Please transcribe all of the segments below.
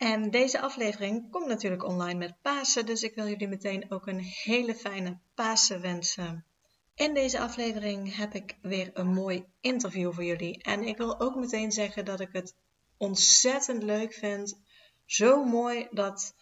En deze aflevering komt natuurlijk online met Pasen, dus ik wil jullie meteen ook een hele fijne Pasen wensen. In deze aflevering heb ik weer een mooi interview voor jullie. En ik wil ook meteen zeggen dat ik het ontzettend leuk vind. Zo mooi dat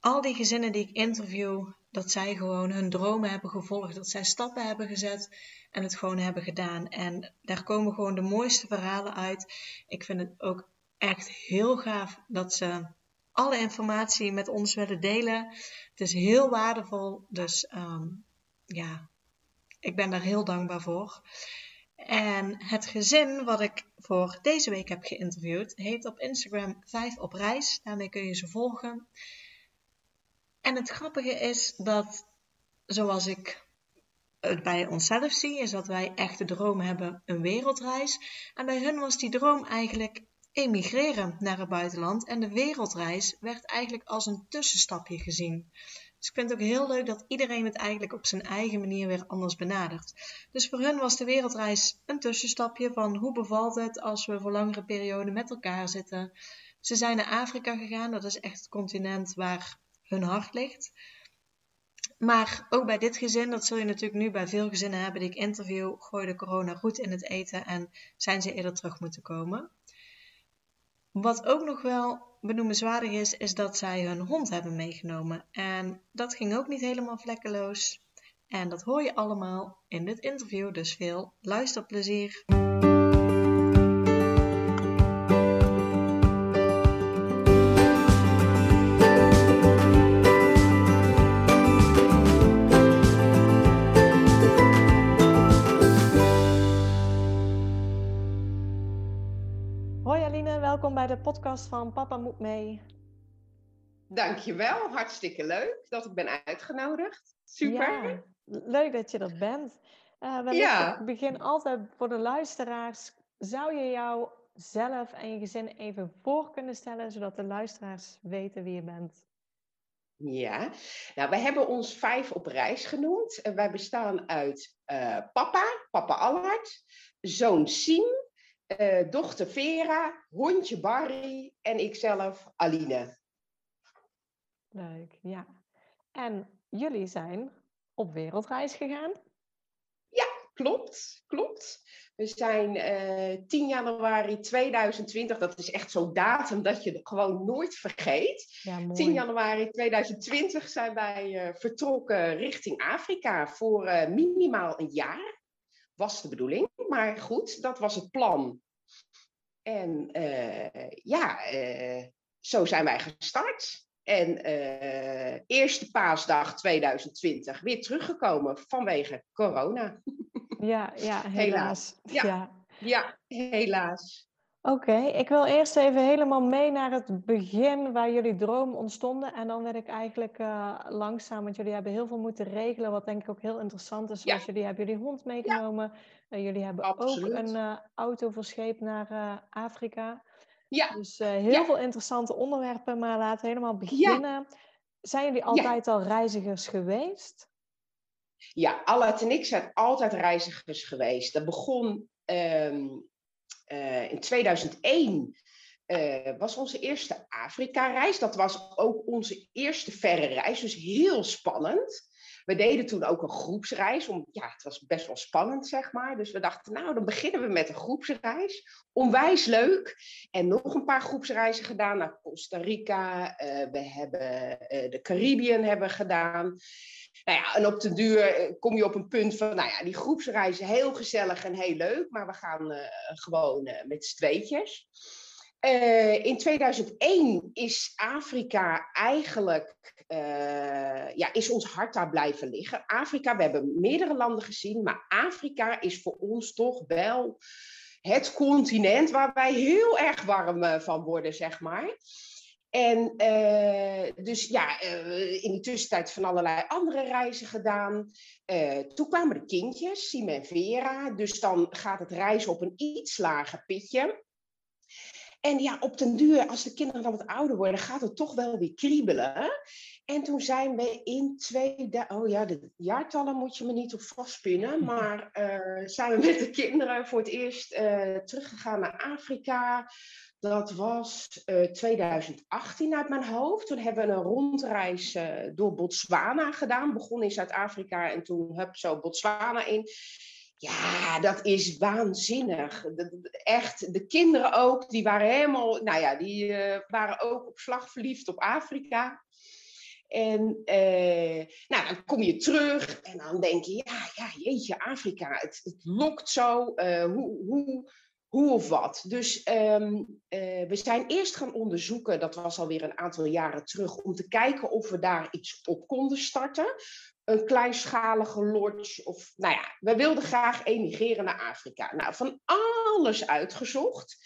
al die gezinnen die ik interview, dat zij gewoon hun dromen hebben gevolgd. Dat zij stappen hebben gezet en het gewoon hebben gedaan. En daar komen gewoon de mooiste verhalen uit. Ik vind het ook echt heel gaaf dat ze alle informatie met ons willen delen. Het is heel waardevol, dus ehm, ja, ik ben daar heel dankbaar voor. En het gezin wat ik voor deze week heb geïnterviewd, heet op Instagram 5 op reis. Daarmee kun je ze volgen. En het grappige is dat, zoals ik het bij onszelf zie, is dat wij echt de droom hebben een wereldreis. En bij hun was die droom eigenlijk emigreren naar het buitenland en de wereldreis werd eigenlijk als een tussenstapje gezien. Dus ik vind het ook heel leuk dat iedereen het eigenlijk op zijn eigen manier weer anders benadert. Dus voor hun was de wereldreis een tussenstapje van hoe bevalt het als we voor langere perioden met elkaar zitten. Ze zijn naar Afrika gegaan, dat is echt het continent waar hun hart ligt. Maar ook bij dit gezin, dat zul je natuurlijk nu bij veel gezinnen hebben die ik interview, gooi de corona goed in het eten en zijn ze eerder terug moeten komen. Wat ook nog wel benoemenswaardig is, is dat zij hun hond hebben meegenomen. En dat ging ook niet helemaal vlekkeloos. En dat hoor je allemaal in dit interview, dus veel luisterplezier. Welkom bij de podcast van Papa Moet Mee. Dankjewel, hartstikke leuk dat ik ben uitgenodigd. Super. Ja, leuk dat je dat bent. Uh, ja. Ik begin altijd voor de luisteraars. Zou je jou zelf en je gezin even voor kunnen stellen, zodat de luisteraars weten wie je bent? Ja, nou, wij hebben ons vijf op reis genoemd. En wij bestaan uit uh, papa, papa Allard, zoon Siem, uh, dochter Vera, hondje Barry en ikzelf Aline. Leuk, ja. En jullie zijn op wereldreis gegaan? Ja, klopt, klopt. We zijn uh, eh, 10 januari 2020, dat is echt zo'n datum dat je gewoon nooit vergeet. Ja, 10 januari 2020 zijn wij uh, vertrokken richting Afrika voor minimaal een jaar was de bedoeling. Maar goed, dat was het plan. En uh, ja, uh, zo zijn wij gestart. En uh, eerste paasdag 2020 weer teruggekomen vanwege corona. Ja, ja helaas. helaas. Ja, ja. ja helaas. Oké, ik wil eerst even helemaal mee naar het begin waar jullie droom ontstonden. En dan werd ik eigenlijk uh, langzaam, want jullie hebben heel veel moeten regelen, wat denk ik ook heel interessant is. Zoals jullie hebben jullie hond meegenomen. Ja. Uh, jullie hebben Absoluut. ook een uh, auto verscheept naar Afrika. Ja. Dus heel veel interessante onderwerpen, maar laten we helemaal beginnen. Zijn jullie altijd al reizigers geweest? Ja, Allet en ik zijn altijd reizigers geweest. Dat begon um, uh, in 2001 uh, eh, was onze eerste Afrika-reis. Dat was ook onze eerste verre reis, dus heel spannend. We deden toen ook een groepsreis. Om, ja, het was best wel spannend, zeg maar. Dus we dachten, nou, dan beginnen we met een groepsreis. Onwijs leuk. En nog een paar groepsreizen gedaan naar Costa Rica. Uh, we hebben de Caribbean hebben gedaan. Nou ja, en op de duur eh, kom je op een punt van, nou ja, die groepsreizen heel gezellig en heel leuk, maar we gaan uh, gewoon uh, met z'n tweetjes. In 2001 is Afrika eigenlijk, ja, is ons hart daar blijven liggen. Afrika, we hebben meerdere landen gezien, maar Afrika is voor ons toch wel het continent waar wij heel erg warm van worden, zeg maar. En dus ja, in die tussentijd van allerlei andere reizen gedaan. toen kwamen de kindjes, Siem en Vera. Dus dan gaat het reizen op een iets lager pitje. En ja, op den duur, als de kinderen dan wat ouder worden, gaat het toch wel weer kriebelen. En toen zijn we in twee... Oh ja, de jaartallen moet je me niet op vastpinnen. Maar zijn we met de kinderen voor het eerst teruggegaan naar Afrika. Dat was uh, eh, 2018 uit mijn hoofd. Toen hebben we een rondreis door Botswana gedaan. Begon in Zuid-Afrika en toen heb zo Botswana in. Ja, dat is waanzinnig. echt, de kinderen ook, die waren helemaal, nou ja, die uh, waren ook op slag verliefd op Afrika. En uh, nou, dan kom je terug en dan denk je, ja, ja jeetje, Afrika, het, het lokt zo, hoe, hoe, hoe of wat. Dus um, we zijn eerst gaan onderzoeken, dat was alweer een aantal jaren terug, om te kijken of we daar iets op konden starten een kleinschalige lodge. Of, nou ja, we wilden graag emigreren naar Afrika. Nou, van alles uitgezocht.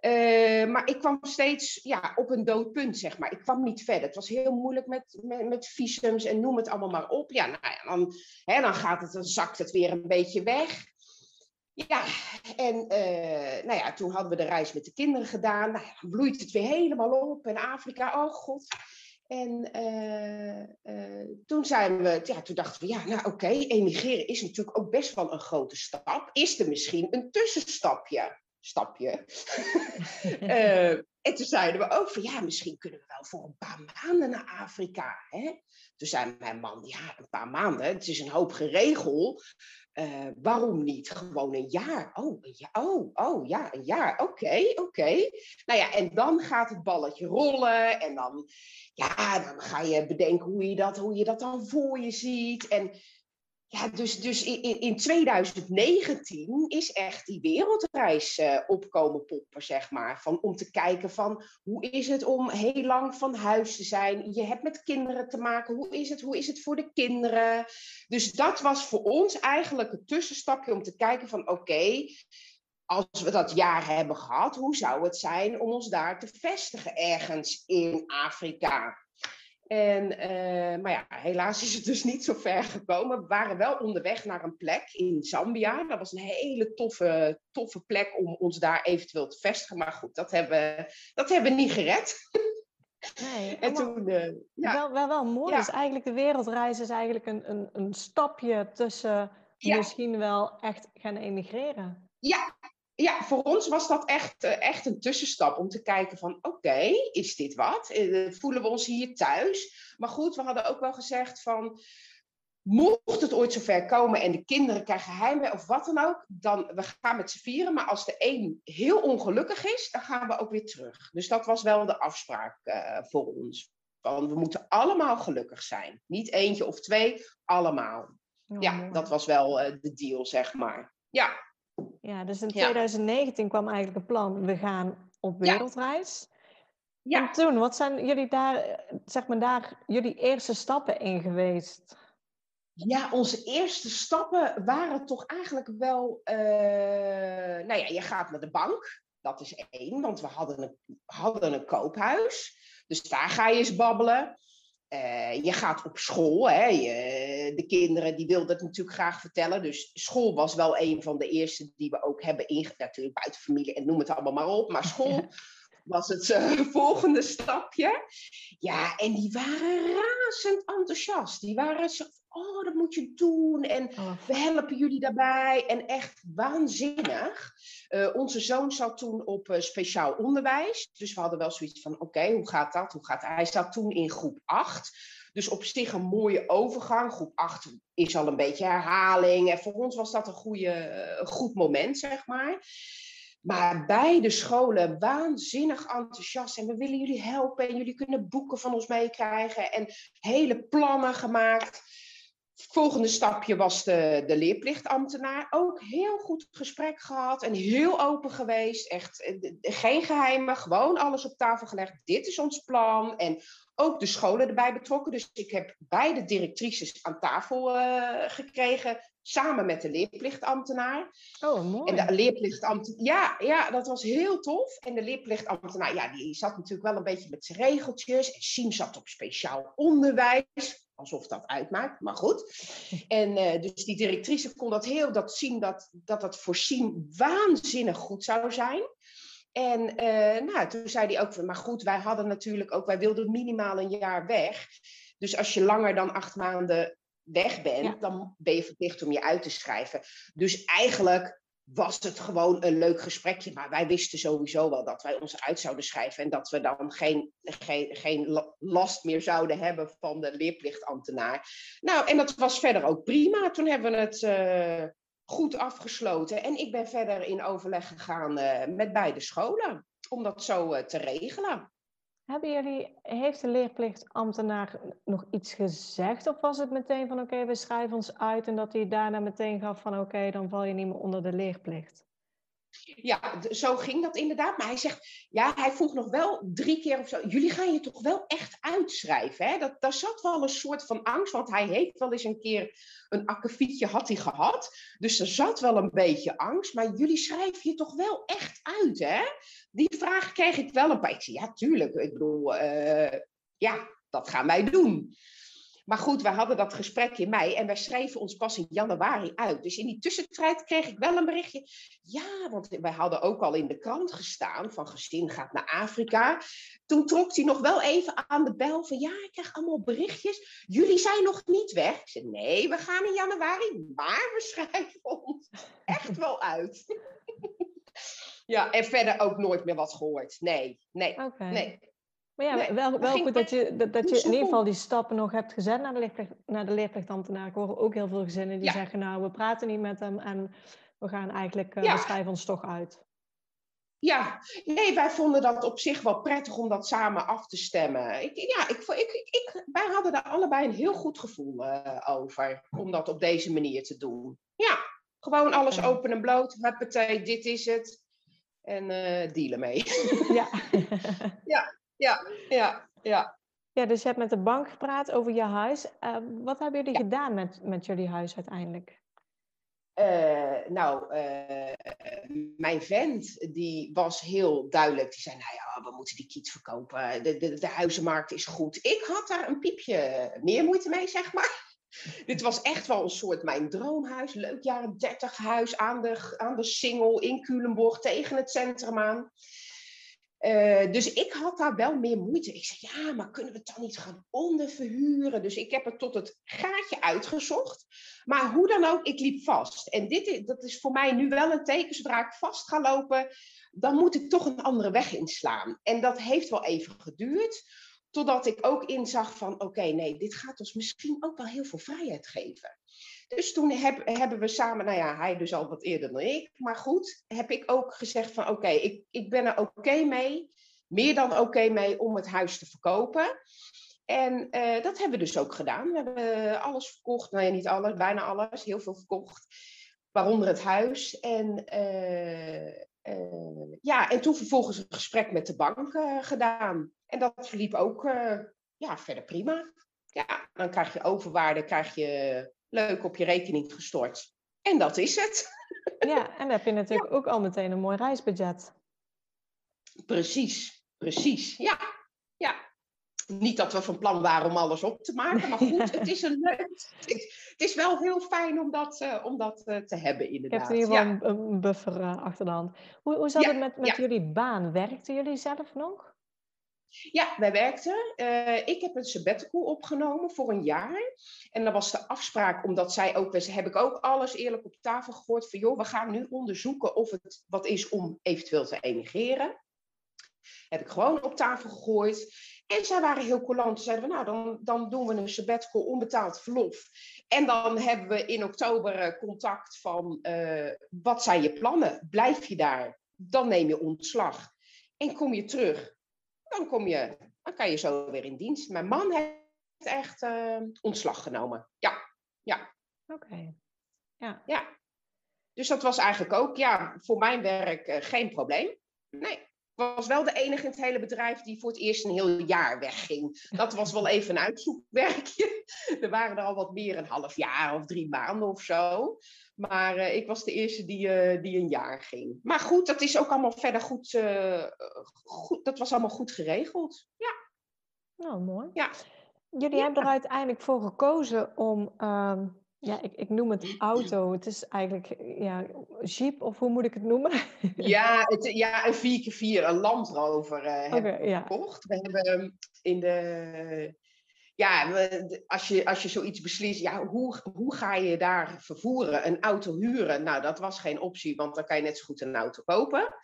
Uh, maar ik kwam steeds ja, op een doodpunt, zeg maar. Ik kwam niet verder. Het was heel moeilijk met, met, met visums en noem het allemaal maar op. Ja, nou ja, dan, hè, dan, gaat het, dan zakt het weer een beetje weg. Ja, en uh, nou ja, toen hadden we de reis met de kinderen gedaan. Nou dan bloeit het weer helemaal op. En Afrika, oh god. En uh, uh, toen zijn we, ja, toen dachten we, ja, nou oké, emigreren is natuurlijk ook best wel een grote stap. Is er misschien een tussenstapje? Stapje. en toen zeiden we ook van, ja, misschien kunnen we wel voor een paar maanden naar Afrika. Hè? Toen zei mijn man, ja, een paar maanden, het is een hoop geregeld. Uh, waarom niet gewoon een jaar? Oh, oh, oh ja, een jaar. Oké, oké. Nou ja, en dan gaat het balletje rollen. En dan, ja, dan ga je bedenken hoe je dat, hoe je dat dan voor je ziet. En ja, dus, dus in, in 2019 is echt die wereldreis uh, opkomen poppen, zeg maar. Van, om te kijken van, hoe is het om heel lang van huis te zijn? Je hebt met kinderen te maken. Hoe is het, hoe is het voor de kinderen? Dus dat was voor ons eigenlijk het tussenstapje om te kijken van, oké, als we dat jaar hebben gehad, hoe zou het zijn om ons daar te vestigen ergens in Afrika? En, uh, maar ja, helaas is het dus niet zo ver gekomen. We waren wel onderweg naar een plek in Zambia. Dat was een hele toffe, toffe plek om ons daar eventueel te vestigen. Maar goed, dat hebben, dat hebben we niet gered. Nee, en toen, uh, ja. wel, wel, wel mooi ja. is eigenlijk de wereldreis is eigenlijk een, een, een stapje tussen ja. misschien wel echt gaan emigreren. Ja, ja, voor ons was dat echt, eh, echt een tussenstap om te kijken van oké, is dit wat? Eh, voelen we ons hier thuis? Maar goed, we hadden ook wel gezegd van mocht het ooit zover komen en de kinderen krijgen heimwee of wat dan ook, dan we gaan met z'n vieren. Maar als de een heel ongelukkig is, dan gaan we ook weer terug. Dus dat was wel de afspraak uh, voor ons. Want we moeten allemaal gelukkig zijn. Niet eentje of twee, allemaal. Oh, ja, mooi. dat was wel uh, de deal, zeg maar. Ja. Ja, dus in 2019 ja. kwam eigenlijk een plan, we gaan op wereldreis. Ja. En toen, wat zijn jullie daar, zeg maar daar, jullie eerste stappen in geweest? Ja, onze eerste stappen waren toch eigenlijk wel, uh, nou ja, je gaat naar de bank, dat is één, want we hadden een, hadden een koophuis. Dus daar ga je eens babbelen. Uh, je gaat op school. Hè? Je, de kinderen die wilden het natuurlijk graag vertellen. Dus school was wel een van de eerste die we ook hebben ingezet. Natuurlijk buiten familie en noem het allemaal maar op. Maar school was het uh, volgende stapje. Ja, en die waren razend enthousiast. Die waren zo, oh, dat moet je doen. En oh. we helpen jullie daarbij. En echt waanzinnig. Uh, onze zoon zat toen op uh, speciaal onderwijs. Dus we hadden wel zoiets van, oké, okay, hoe gaat dat? Hoe gaat Hij zat toen in groep 8. Dus op zich een mooie overgang. Groep 8 is al een beetje herhaling. En voor ons was dat een, goede, een goed moment, zeg maar. Maar beide scholen waanzinnig enthousiast. En we willen jullie helpen. En jullie kunnen boeken van ons meekrijgen. En hele plannen gemaakt. Volgende stapje was de, de leerplichtambtenaar. Ook heel goed gesprek gehad en heel open geweest. Echt eh, geen geheimen, gewoon alles op tafel gelegd. Dit is ons plan. En ook de scholen erbij betrokken. Dus ik heb beide directrices aan tafel uh, gekregen samen met de leerplichtambtenaar. Oh, mooi. En de leerplichtambtenaar, ja, ja, dat was heel tof. En de leerplichtambtenaar, ja, die zat natuurlijk wel een beetje met zijn regeltjes. En Siem zat op speciaal onderwijs alsof dat uitmaakt, maar goed. En uh, dus die directrice kon dat heel dat zien dat dat, dat voor Siem waanzinnig goed zou zijn. En uh, nou, toen zei hij ook, maar goed, wij hadden natuurlijk ook, wij wilden minimaal een jaar weg. Dus als je langer dan acht maanden weg bent, dan ben je verplicht om je uit te schrijven. Dus eigenlijk was het gewoon een leuk gesprekje. Maar wij wisten sowieso wel dat wij ons uit zouden schrijven. En dat we dan geen, geen, geen last meer zouden hebben van de leerplichtambtenaar. Nou, en dat was verder ook prima. Toen hebben we het uh, goed afgesloten. En ik ben verder in overleg gegaan uh, met beide scholen. Om dat zo uh, te regelen. Hebben jullie, heeft de leerplichtambtenaar nog iets gezegd? Of was het meteen van oké, we schrijven ons uit en dat hij daarna meteen gaf van oké, dan val je niet meer onder de leerplicht? Ja, zo ging dat inderdaad. Maar hij zegt, ja, hij vroeg nog wel drie keer of zo. Jullie gaan je toch wel echt uitschrijven? Hè? Dat, daar zat wel een soort van angst, want hij heeft wel eens een keer een akkefietje had hij gehad. Dus er zat wel een beetje angst. Maar jullie schrijven je toch wel echt uit, hè? Die vraag kreeg ik wel een beetje. Ja, tuurlijk. Ik bedoel, uh, ja, dat gaan wij doen. Maar goed, we hadden dat gesprek in mei en wij schreven ons pas in januari uit. Dus in die tussentijd kreeg ik wel een berichtje. Ja, want wij hadden ook al in de krant gestaan van gezin gaat naar Afrika. Toen trok hij nog wel even aan de bel van ja, ik krijg allemaal berichtjes. Jullie zijn nog niet weg. Ik zei nee, we gaan in januari, maar we schrijven ons echt wel uit. ja, en verder ook nooit meer wat gehoord. Nee, nee, nee. Maar ja, wel, wel goed dat je, dat, dat je in ieder geval die stappen nog hebt gezet naar de, leerplicht, naar de leerplichtambtenaar. Ik hoor ook heel veel gezinnen die zeggen, nou, we praten niet met hem en we gaan eigenlijk, uh, we schrijven ons toch uit. Ja, nee, wij vonden dat op zich wel prettig om dat samen af te stemmen. Ik, ja, ik, ik, ik, wij hadden daar allebei een heel goed gevoel uh, over, om dat op deze manier te doen. Ja, gewoon alles open en bloot. Huppatee, dit is het. En uh, dealen mee. Ja. ja, ja, ja, ja. Ja, dus je hebt met de bank gepraat over je huis. Uh, wat hebben jullie gedaan met, met jullie huis uiteindelijk? Uh, nou, uh, mijn vent, die was heel duidelijk. Die zei, nou ja, we moeten die kiet verkopen. De, de, de huizenmarkt is goed. Ik had daar een piepje meer moeite mee, zeg maar. Dit was echt wel een soort mijn droomhuis. Leuk jaren 30 huis aan de, aan de Singel in Culemborg tegen het centrum aan. Uh, dus ik had daar wel meer moeite. Ik zei, ja, maar kunnen we het dan niet gaan onderverhuren? Dus ik heb het tot het gaatje uitgezocht. Maar hoe dan ook, ik liep vast. En dit dat is voor mij nu wel een teken. Zodra ik vast ga lopen, dan moet ik toch een andere weg inslaan. En dat heeft wel even geduurd. Totdat ik ook inzag van, oké, nee, dit gaat ons misschien ook wel heel veel vrijheid geven. Dus toen heb, hebben we samen, nou ja, hij dus al wat eerder dan ik, maar goed, heb ik ook gezegd van oké, ik, ik ben er oké mee, meer dan oké mee om het huis te verkopen. En uh, dat hebben we dus ook gedaan. We hebben alles verkocht, nou ja, niet alles, bijna alles, heel veel verkocht, waaronder het huis. En uh, uh, ja, en toen vervolgens een gesprek met de bank gedaan. En dat verliep ook ja, verder prima. Ja, dan krijg je overwaarde, krijg je leuk op je rekening gestort. En dat is het. Ja, en dan heb je natuurlijk ook al meteen een mooi reisbudget. Precies, precies. Ja, ja. Niet dat we van plan waren om alles op te maken, maar goed, het is een leuk. Het is wel heel fijn om dat, uh, om dat uh, te hebben, inderdaad. Je hebt in ieder geval een, een, buffer uh, achter de hand. Hoe, hoe zat het met, met jullie baan? Werkten jullie zelf nog? Ja, wij werkten. Uh, ik heb een sabbatical opgenomen voor een jaar. En dat was de afspraak, omdat zij ook, heb ik ook alles eerlijk op tafel gegooid van joh, we gaan nu onderzoeken of het wat is om eventueel te emigreren. Heb ik gewoon op tafel gegooid. En zij waren heel coulant. Zeiden we, nou, dan, dan doen we een sabbatical onbetaald verlof. En dan hebben we in oktober eh, contact van, uh, wat zijn je plannen? Blijf je daar? Dan neem je ontslag. En kom je terug dan, kom je, dan kan je zo weer in dienst. Mijn man heeft echt uh, ontslag genomen. Ja, ja. Oké. Ja. ja. Dus dat was eigenlijk ook, ja, voor mijn werk uh, geen probleem. Nee. Was wel de enige in het hele bedrijf die voor het eerst een heel jaar wegging. Dat was wel even een uitzoekwerkje. Er waren er al wat meer, een half jaar of drie maanden of zo. Maar uh, ik was de eerste die, uh, die een jaar ging. Maar goed, dat is ook allemaal verder goed, uh, goed dat was allemaal goed geregeld. Ja. Nou, mooi. Ja. Jullie ja. hebben er uiteindelijk voor gekozen om, uh, ja, ik, ik noem het auto. Het is eigenlijk, ja, jeep of hoe moet ik het noemen? Ja, het, ja een 4x4, een Land Rover hebben okay, we ja. gekocht. We hebben in de ja, als je, als je zoiets beslist, ja, hoe, hoe ga je daar vervoeren? Een auto huren? Nou, dat was geen optie, want dan kan je net zo goed een auto kopen.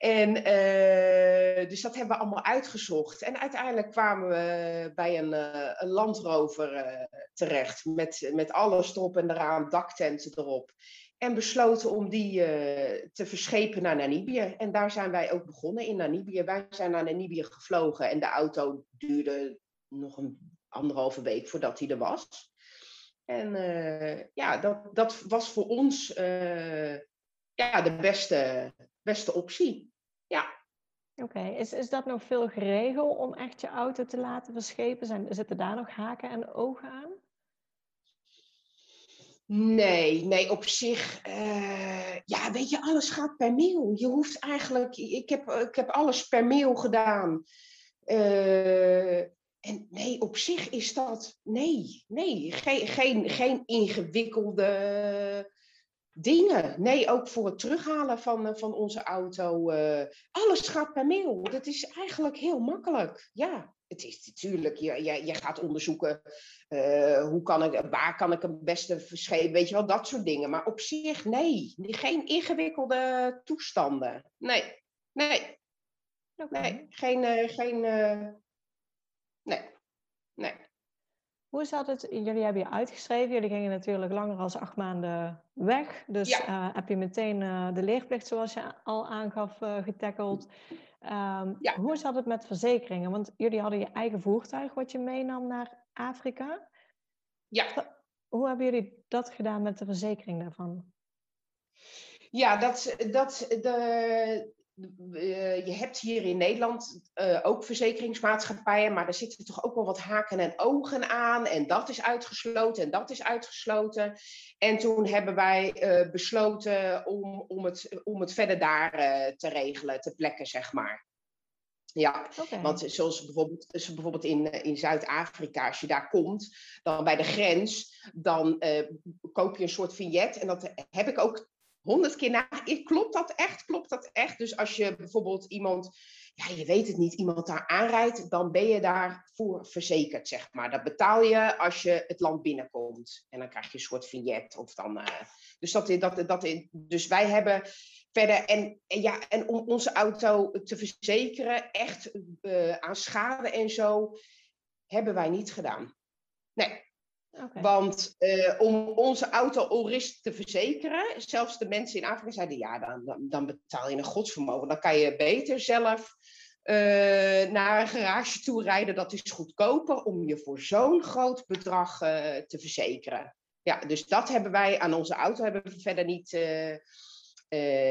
En uh, dus dat hebben we allemaal uitgezocht. En uiteindelijk kwamen we bij een, uh, een landrover uh, terecht. Met, met alles erop en eraan, daktenten erop. En besloten om die te verschepen naar Namibië. En daar zijn wij ook begonnen in Namibië. Wij zijn naar Namibië gevlogen en de auto duurde nog een anderhalve week voordat hij er was. En ja, dat, dat was voor ons ja, de beste, beste optie. Ja. Oké, okay. is, is dat nog veel geregeld om echt je auto te laten verschepen? Zijn, zitten daar nog haken en ogen aan? Nee, nee, op zich, uh, ja, weet je, alles gaat per mail. Je hoeft eigenlijk, ik heb, ik heb alles per mail gedaan. Uh, en nee, op zich is dat, nee, nee, geen, geen, geen ingewikkelde dingen. Nee, ook voor het terughalen van, van onze auto. Uh, alles gaat per mail. Dat is eigenlijk heel makkelijk. Ja, het is natuurlijk, je, je, je gaat onderzoeken uh, hoe kan ik, waar kan ik hem beste verschepen, weet je wel, dat soort dingen. Maar op zich, nee, geen ingewikkelde toestanden. Nee, nee. Okay. Nee, geen, uh, geen Nee. Nee. Hoe zat het? Jullie hebben je uitgeschreven. Jullie gingen natuurlijk langer dan acht maanden weg. Dus ja. uh, heb je meteen uh, de leerplicht, zoals je al aangaf, uh, getackeld. Um, ja. Hoe zat het met verzekeringen? Want jullie hadden je eigen voertuig wat je meenam naar Afrika. Ja. Hoe hebben jullie dat gedaan met de verzekering daarvan? Ja, dat, dat, de, je hebt hier in Nederland uh, ook verzekeringsmaatschappijen, maar er zitten toch ook wel wat haken en ogen aan. En dat is uitgesloten en dat is uitgesloten. En toen hebben wij uh, besloten om, om, het, om het verder daar te regelen, te plekken, zeg maar. Ja, okay. want zoals bijvoorbeeld, bijvoorbeeld in, in Zuid-Afrika, als je daar komt, dan bij de grens, dan koop je een soort vignet. En dat heb ik ook honderd keer na. Klopt dat echt? Klopt dat echt? Dus als je bijvoorbeeld iemand, ja, je weet het niet, iemand daar aanrijdt, dan ben je daarvoor verzekerd, zeg maar. Dat betaal je als je het land binnenkomt. En dan krijg je een soort vignet. Of dan, uh, dus, dat, dat, dat, dus wij hebben verder, en, ja, en om onze auto te verzekeren, echt uh, aan schade en zo, hebben wij niet gedaan. Nee, Want uh, om onze auto te verzekeren, zelfs de mensen in Afrika zeiden, ja, dan, dan, betaal je een godsvermogen. Dan kan je beter zelf uh, naar een garage toe rijden, dat is goedkoper om je voor zo'n groot bedrag uh, te verzekeren. Ja, dus dat hebben wij aan onze auto hebben we verder niet,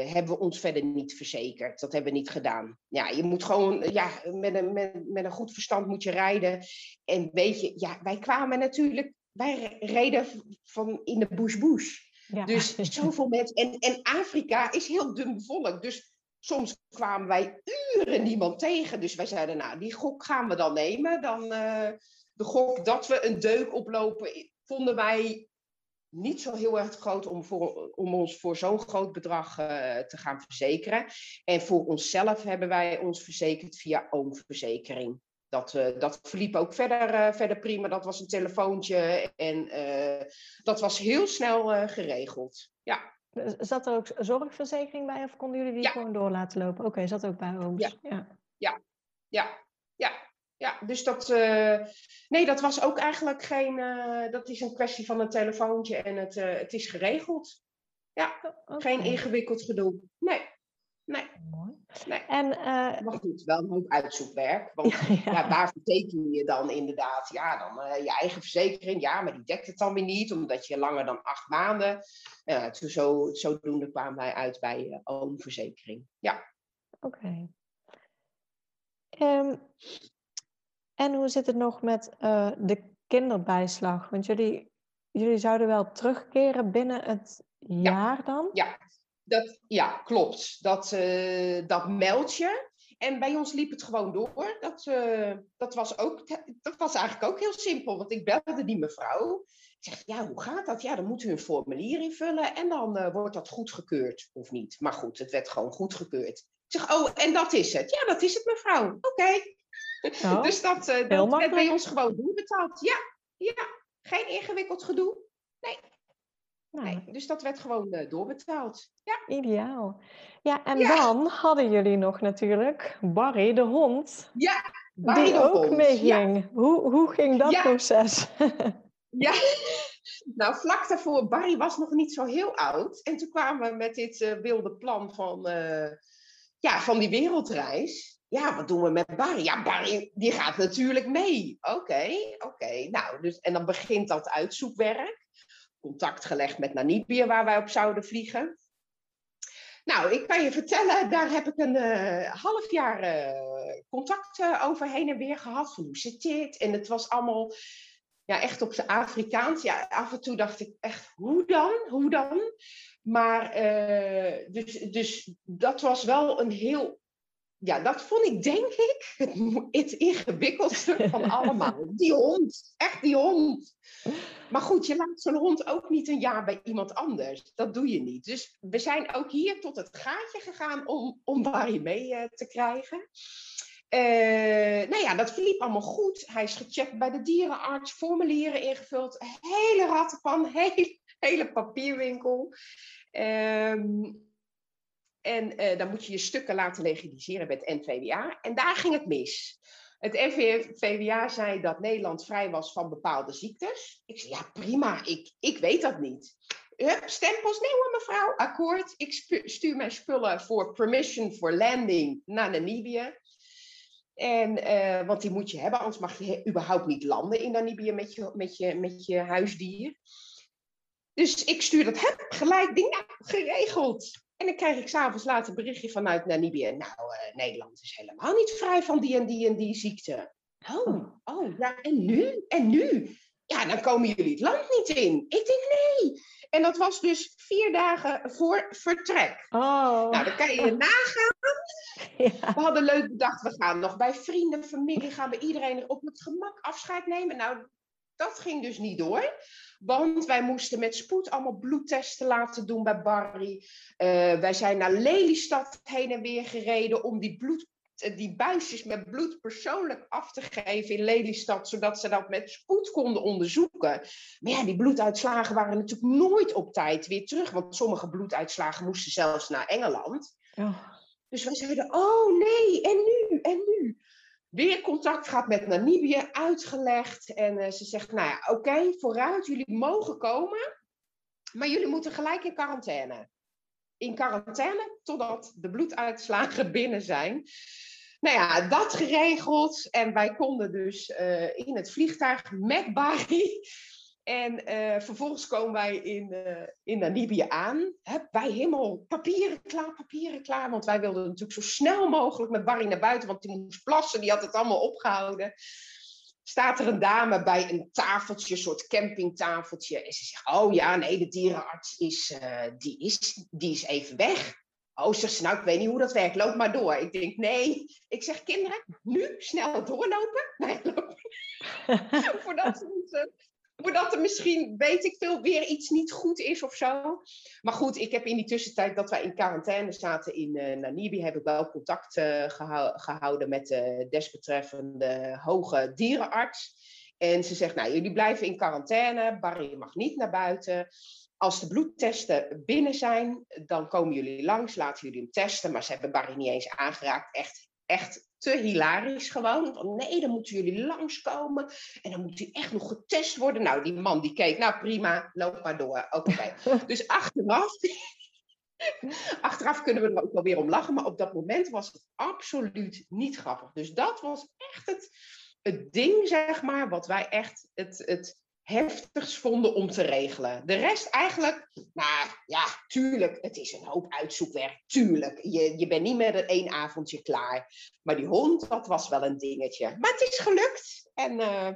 hebben we ons verder niet verzekerd. Dat hebben we niet gedaan. Ja, je moet gewoon, ja, met een, met, met een goed verstand moet je rijden. En weet je, ja, wij kwamen natuurlijk wij reden van in de bush-bush. Ja. Dus zoveel mensen. En, en Afrika is heel dun bevolkt. Dus soms kwamen wij uren niemand tegen. Dus wij zeiden, nou, die gok gaan we dan nemen. Dan, uh, de gok dat we een deuk oplopen, vonden wij niet zo heel erg groot om, voor, om ons voor zo'n groot bedrag uh, te gaan verzekeren. En voor onszelf hebben wij ons verzekerd via oomverzekering dat, uh, dat verliep ook verder, uh, verder prima. Dat was een telefoontje en uh, dat was heel snel geregeld. Ja. Zat er ook zorgverzekering bij of konden jullie die ja. gewoon door laten lopen? Oké, okay, zat ook bij ons. Ja, ja, ja, ja. ja. ja. dus dat, nee, dat was ook eigenlijk geen, dat is een kwestie van een telefoontje en het, het is geregeld. Ja, okay. geen ingewikkeld gedoe. Nee, nee. Mooi. Nee. En, uh, maar goed, wel een hoop uitzoekwerk. Want ja, ja. ja waar verteken je dan inderdaad? Ja, dan uh, je eigen verzekering. Ja, maar die dekt het dan weer niet, omdat je langer dan acht maanden. Uh, toen zo, zodoende kwamen wij uit bij oomverzekering. Ja. Oké. Okay. Ehm, en hoe zit het nog met de kinderbijslag? Want jullie, jullie zouden wel terugkeren binnen het jaar dan? Ja, dat, ja klopt. Dat, uh, dat meld je. En bij ons liep het gewoon door. Dat, uh, dat, was ook, dat was eigenlijk ook heel simpel, want ik belde die mevrouw. Ik zeg, ja, hoe gaat dat? Ja, dan moet u een formulier invullen en dan uh, wordt dat goedgekeurd, of niet. Maar goed, het werd gewoon goedgekeurd. Ik zeg, oh, en dat is het? Ja, dat is het, mevrouw. Oké. Okay. Oh, dus dat, uh, dat werd bij ons gewoon doorbetaald. Ja, ja, geen ingewikkeld gedoe. Nee. Nou. nee. Dus dat werd gewoon uh, doorbetaald. Ja. Ideaal. Ja, en ja. dan hadden jullie nog natuurlijk Barry de hond. Ja, Barry die de ook hond. meeging. Ja. Hoe, hoe ging dat Ja. proces? Ja, nou vlak daarvoor, Barry was nog niet zo heel oud. En toen kwamen we met dit eh, wilde plan van, eh, ja, van die wereldreis. Ja, wat doen we met Barry? Ja, Barry die gaat natuurlijk mee. Oké, oké. Nou, dus, en dan begint dat uitzoekwerk. Contact gelegd met Namibië, waar wij op zouden vliegen. Nou, ik kan je vertellen, daar heb ik een eh, half jaar eh, contact eh, over heen en weer gehad. Van hoe zit dit? En het was allemaal ja, echt op zijn Afrikaans. Ja, af en toe dacht ik echt, hoe dan? Hoe dan? Maar dus, dus dat was wel een heel. Ja, dat vond ik denk ik het, het ingewikkeldste van allemaal. Die hond, echt die hond. Maar goed, je laat zo'n hond ook niet een jaar bij iemand anders. Dat doe je niet. Dus we zijn ook hier tot het gaatje gegaan om, om Barry mee eh, te krijgen. Eh, nou ja, dat verliep allemaal goed. Hij is gecheckt bij de dierenarts, formulieren ingevuld, hele rattenpan, hele, hele papierwinkel. Ehm, en eh, dan moet je je stukken laten legaliseren bij het NVWA. En daar ging het mis. Het NVWA zei dat Nederland vrij was van bepaalde ziektes. Ik zei, ja prima, ik, ik weet dat niet. Hup, stempels, nee hoor mevrouw, akkoord. Ik stuur mijn spullen voor permission for landing naar Namibië. En, eh, want die moet je hebben, anders mag je überhaupt niet landen in Namibië met je, met je, met je huisdier. Dus ik stuur dat heb gelijk, ding, nou, geregeld. En dan krijg ik s'avonds later een berichtje vanuit Namibië. Nou, eh, Nederland is helemaal niet vrij van die en die en die ziekte. Oh, oh, ja, en nu? En nu? Ja, dan komen jullie het land niet in. Ik denk nee. En dat was dus vier dagen voor vertrek. Oh, Nou, dan kan je je nagaan. ja. We hadden leuk bedacht, we gaan nog bij vrienden, familie, gaan bij iedereen op het gemak afscheid nemen. Nou, dat ging dus niet door. Want wij moesten met spoed allemaal bloedtesten laten doen bij Barry. Eh, wij zijn naar Lelystad heen en weer gereden om die, bloed, eh, die buisjes met bloed persoonlijk af te geven in Lelystad. Zodat ze dat met spoed konden onderzoeken. Maar ja, die bloeduitslagen waren natuurlijk nooit op tijd weer terug. Want sommige bloeduitslagen moesten zelfs naar Engeland. Oh. Dus wij zeiden, oh nee, en nu, en nu? Weer contact gehad met Namibië, uitgelegd. En eh, ze zegt, nou ja, oké, vooruit, jullie mogen komen. Maar jullie moeten gelijk in quarantaine. In quarantaine totdat de bloeduitslagen binnen zijn. Nou ja, dat geregeld. En wij konden dus eh, in het vliegtuig met Barry. En eh, vervolgens komen wij in, eh, in Namibië aan. Hup, wij helemaal papieren klaar, papieren klaar. Want wij wilden natuurlijk zo snel mogelijk met Barry naar buiten. Want die moest plassen, die had het allemaal opgehouden. Staat er een dame bij een tafeltje, een soort campingtafeltje. En ze zegt, oh ja, nee, de dierenarts is, eh, die is, die is even weg. Oh, zegt ze, nou, ik weet niet hoe dat werkt. Loop maar door. Ik denk, nee. Ik zeg, kinderen, nu snel doorlopen. Nee, loop. voordat, ze moeten, voordat er misschien, weet ik veel, weer iets niet goed is of zo. Maar goed, ik heb in die tussentijd dat wij in quarantaine zaten in eh Namibië, heb ik wel contact eh, gehou- gehouden met de desbetreffende hoge dierenarts. En ze zegt, nou, jullie blijven in quarantaine. Barry mag niet naar buiten. Als de bloedtesten binnen zijn, dan komen jullie langs, laten jullie hem testen. Maar ze hebben Barry niet eens aangeraakt. Echt, echt te hilarisch gewoon. Van, nee, dan moeten jullie langskomen. En dan moet hij echt nog getest worden. Nou, die man die keek, nou prima, loop maar door. Oké. dus achteraf, achteraf kunnen we er ook wel weer om lachen. Maar op dat moment was het absoluut niet grappig. Dus dat was echt het, het ding, zeg maar, wat wij echt het, het heftigs vonden om te regelen. De rest eigenlijk, nou ja, tuurlijk, het is een hoop uitzoekwerk, tuurlijk. Je, je bent niet met een één avondje klaar. Maar die hond, dat was wel een dingetje. Maar het is gelukt. En uh,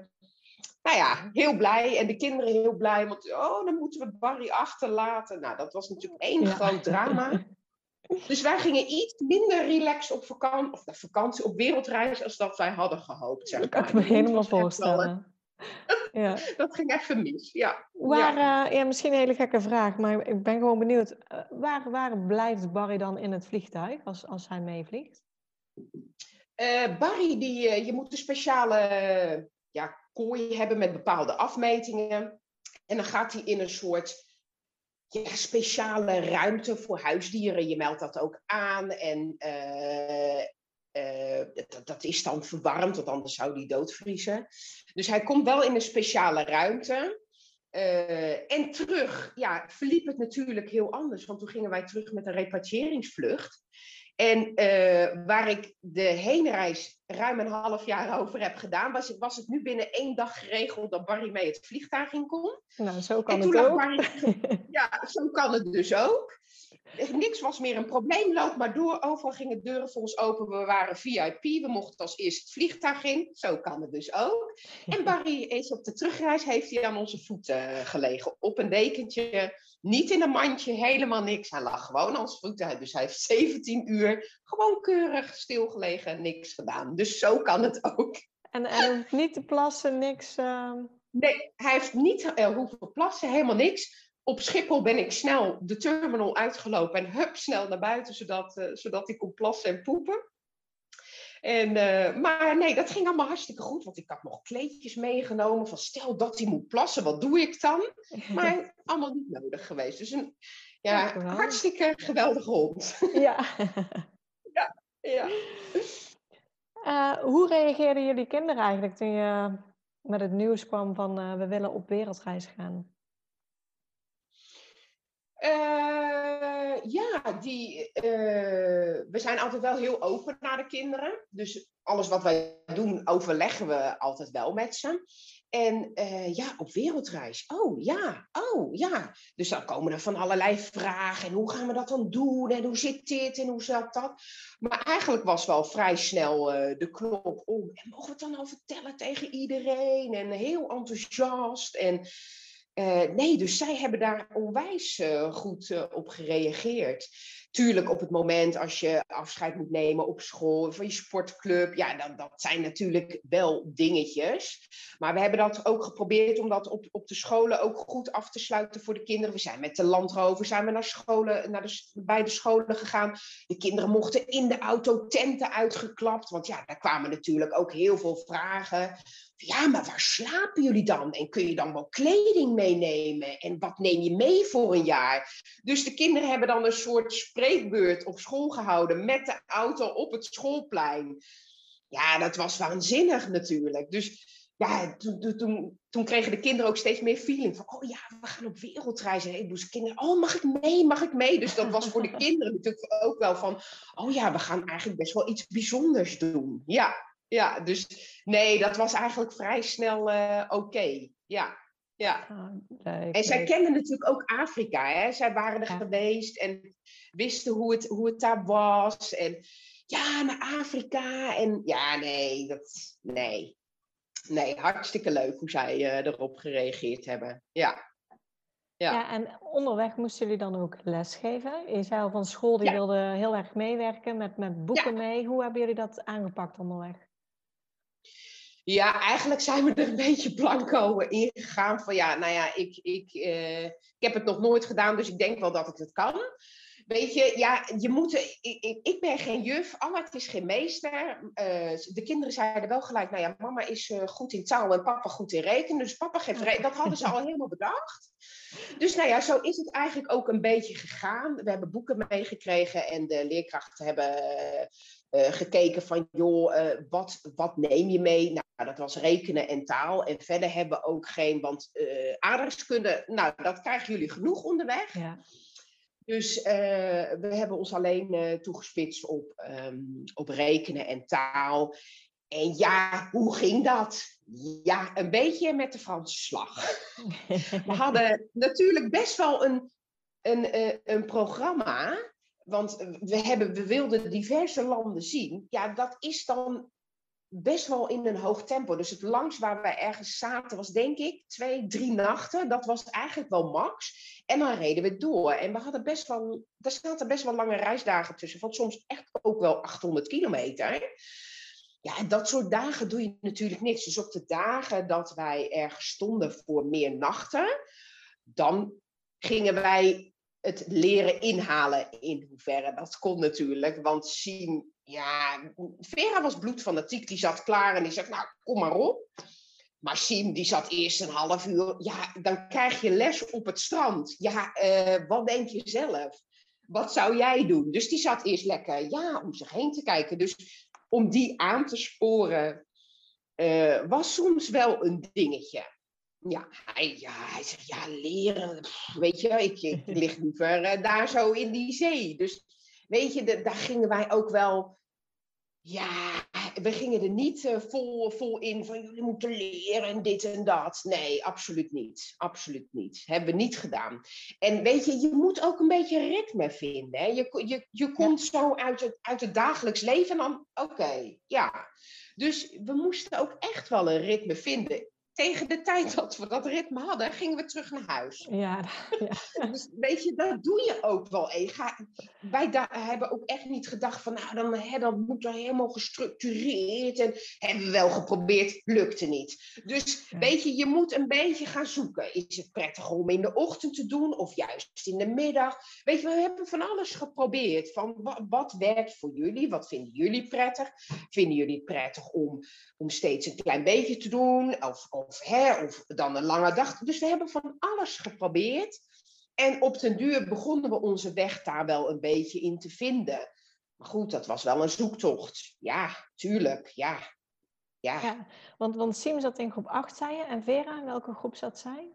nou ja, heel blij. En de kinderen heel blij, want oh, dan moeten we Barry achterlaten. Nou, dat was natuurlijk één groot drama. Dus wij gingen iets minder relaxed op vakantie, of vakantie, op wereldreis, als dat wij hadden gehoopt. Zeg maar. Dat kan ik me helemaal voorstellen. Ja. Dat ging even mis, ja. Waar, ja. Uh, ja. misschien een hele gekke vraag, maar ik ben gewoon benieuwd. Uh, waar, waar blijft Barry dan in het vliegtuig als, als hij meevliegt? Uh, Barry, die, je moet een speciale ja, kooi hebben met bepaalde afmetingen. En dan gaat hij in een soort ja, speciale ruimte voor huisdieren. Je meldt dat ook aan. En uh, dat, dat, is dan verwarmd, want anders zou die doodvriezen. Dus hij komt wel in een speciale ruimte. Uh, en terug, ja, verliep het natuurlijk heel anders. Want toen gingen wij terug met een repatriëringsvlucht. En uh, waar ik de heenreis ruim een half jaar over heb gedaan, was, was het nu binnen één dag geregeld dat Barry mee het vliegtuig in kon. Nou, zo kan het ook. Barry, ja, zo kan het dus ook niks was meer een probleem. Loop maar door. Overal gingen deuren voor ons open. We waren VIP. We mochten als eerst het vliegtuig in. Zo kan het dus ook. En Barry is op de terugreis heeft hij aan onze voeten gelegen. Op een dekentje. Niet in een mandje. Helemaal niks. Hij lag gewoon aan onze voeten. Dus hij heeft 17 uur gewoon keurig stilgelegen. Niks gedaan. Dus zo kan het ook. En hij hoeft niet te plassen. Niks... Uh... Nee, hij heeft niet uh, hoeven plassen. Helemaal niks op Schiphol ben ik snel de terminal uitgelopen en hup, snel naar buiten, zodat, uh, zodat ik kon plassen en poepen. En, uh, maar nee, dat ging allemaal hartstikke goed, want ik had nog kleedjes meegenomen van stel dat hij moet plassen, wat doe ik dan? Maar allemaal niet nodig geweest. Dus een ja, hartstikke geweldige hond. Ja. ja, ja. Uh, hoe reageerden jullie kinderen eigenlijk toen je met het nieuws kwam van we willen op wereldreis gaan? Uh, ja, die, uh, we zijn altijd wel heel open naar de kinderen. Dus alles wat wij doen, overleggen we altijd wel met ze. En uh, ja, op wereldreis. Oh ja, oh ja. Dus dan komen er van allerlei vragen. En hoe gaan we dat dan doen? En hoe zit dit? En hoe zat dat? Maar eigenlijk was wel vrij snel de knop om. En mogen we het dan al vertellen tegen iedereen? En heel enthousiast. En uh, nee, dus zij hebben daar onwijs uh, goed uh, op gereageerd. Tuurlijk op het moment als je afscheid moet nemen op school, van je sportclub, ja, dat, dat zijn natuurlijk wel dingetjes. Maar we hebben dat ook geprobeerd om dat op, op de scholen ook goed af te sluiten voor de kinderen. We zijn met de landrover, zijn we naar scholen, naar de, bij de scholen gegaan. De kinderen mochten in de auto tenten uitgeklapt, want ja, daar kwamen natuurlijk ook heel veel vragen ja, maar waar slapen jullie dan? En kun je dan wel kleding meenemen? En wat neem je mee voor een jaar? Dus de kinderen hebben dan een soort spreekbeurt op school gehouden met de auto op het schoolplein. Ja, dat was waanzinnig natuurlijk. Dus ja, toen, toen, toen, kregen de kinderen ook steeds meer feeling van, oh ja, we gaan op wereldreis. En dus kinderen, oh mag ik mee, mag ik mee? Dus dat was voor de kinderen natuurlijk ook wel van, oh ja, we gaan eigenlijk best wel iets bijzonders doen. Ja, ja, dus nee, dat was eigenlijk vrij snel uh, oké. Ja, ja. Oh, en zij kenden natuurlijk ook Afrika. Hè? Zij waren er geweest en wisten hoe het, hoe het daar was. En ja, naar Afrika. En ja, nee, dat, nee. Nee, hartstikke leuk hoe zij uh, erop gereageerd hebben. Ja. Ja. ja, en onderweg moesten jullie dan ook lesgeven? Je zei al van school, die wilde heel erg meewerken met, met boeken mee. Hoe hebben jullie dat aangepakt onderweg? Ja, eigenlijk zijn we er een beetje blanco in gegaan. Van ja, nou ja, ik, ik, uh, ik heb het nog nooit gedaan, dus ik denk wel dat ik het kan. Weet je, ja, je moet, ik, ik, ik ben geen juf, Annette is geen meester. Uh, de kinderen zeiden wel gelijk, nou ja, mama is uh, goed in taal en papa goed in rekenen. Dus papa geeft rekenen. Dat hadden ze al helemaal bedacht. Dus nou ja, zo is het eigenlijk ook een beetje gegaan. We hebben boeken meegekregen en de leerkrachten hebben uh, gekeken van, joh, wat, wat neem je mee? Nou, dat was rekenen en taal. En verder hebben we ook geen, want aardrijkskunde, nou, dat krijgen jullie genoeg onderweg. Ja. Dus uh, we hebben ons alleen uh, toegespitst op, um, op rekenen en taal. En ja, hoe ging dat? Ja, een beetje met de Franse slag. We hadden natuurlijk best wel een, een, eh, een programma. Want we, hebben, we wilden diverse landen zien. Ja, dat is dan best wel in een hoog tempo. Dus het langst waar wij ergens zaten was denk ik twee, drie nachten. Dat was eigenlijk wel max. En dan reden we door. En we hadden best wel, daar zaten best wel lange reisdagen tussen. Van soms echt ook wel 800 kilometer. Ja, dat soort dagen doe je natuurlijk niks. Dus op de dagen dat wij ergens stonden voor meer nachten, dan gingen wij het leren inhalen in hoeverre dat kon natuurlijk. Want zien, ja, Vera was bloedfanatiek, die zat klaar en die zegt, nou, kom maar op. Maar Siem, die zat eerst een half uur. Ja, dan krijg je les op het strand. Ja, uh, wat denk je zelf? Wat zou jij doen? Dus die zat eerst lekker, ja, om zich heen te kijken. Dus om die aan te sporen, uh, was soms wel een dingetje. Ja, hij, ja, hij zegt, ja, leren, weet je, ik, ik lig liever uh, daar zo in die zee. Dus weet je, de, daar gingen wij ook wel, ja, we gingen er niet uh, vol, vol in van jullie moeten leren en dit en dat. Nee, absoluut niet. Absoluut niet. Hebben we niet gedaan. En weet je, je moet ook een beetje ritme vinden. Hè? Je, je, je komt zo uit het, uit het dagelijks leven en dan, oké, ja. Dus we moesten ook echt wel een ritme vinden tegen de tijd dat we dat ritme hadden, gingen we terug naar huis. Ja, ja. Dus weet je, dat doe je ook wel. Ga, wij hebben ook echt niet gedacht van, nou, dan, hè, dan moet er helemaal gestructureerd. En hebben we wel geprobeerd, lukte niet. Dus weet je, je moet een beetje gaan zoeken. Is het prettig om in de ochtend te doen of juist in de middag? Weet je, we hebben van alles geprobeerd. Van wat, wat werkt voor jullie? Wat vinden jullie prettig? Vinden jullie het prettig om, om steeds een klein beetje te doen? Of of, hè, of dan een lange dag. Dus we hebben van alles geprobeerd. En op den duur begonnen we onze weg daar wel een beetje in te vinden. Maar goed, dat was wel een zoektocht. Ja, tuurlijk, ja. Ja, ja want, want Sim zat in groep 8, zei je. En Vera, in welke groep zat zij?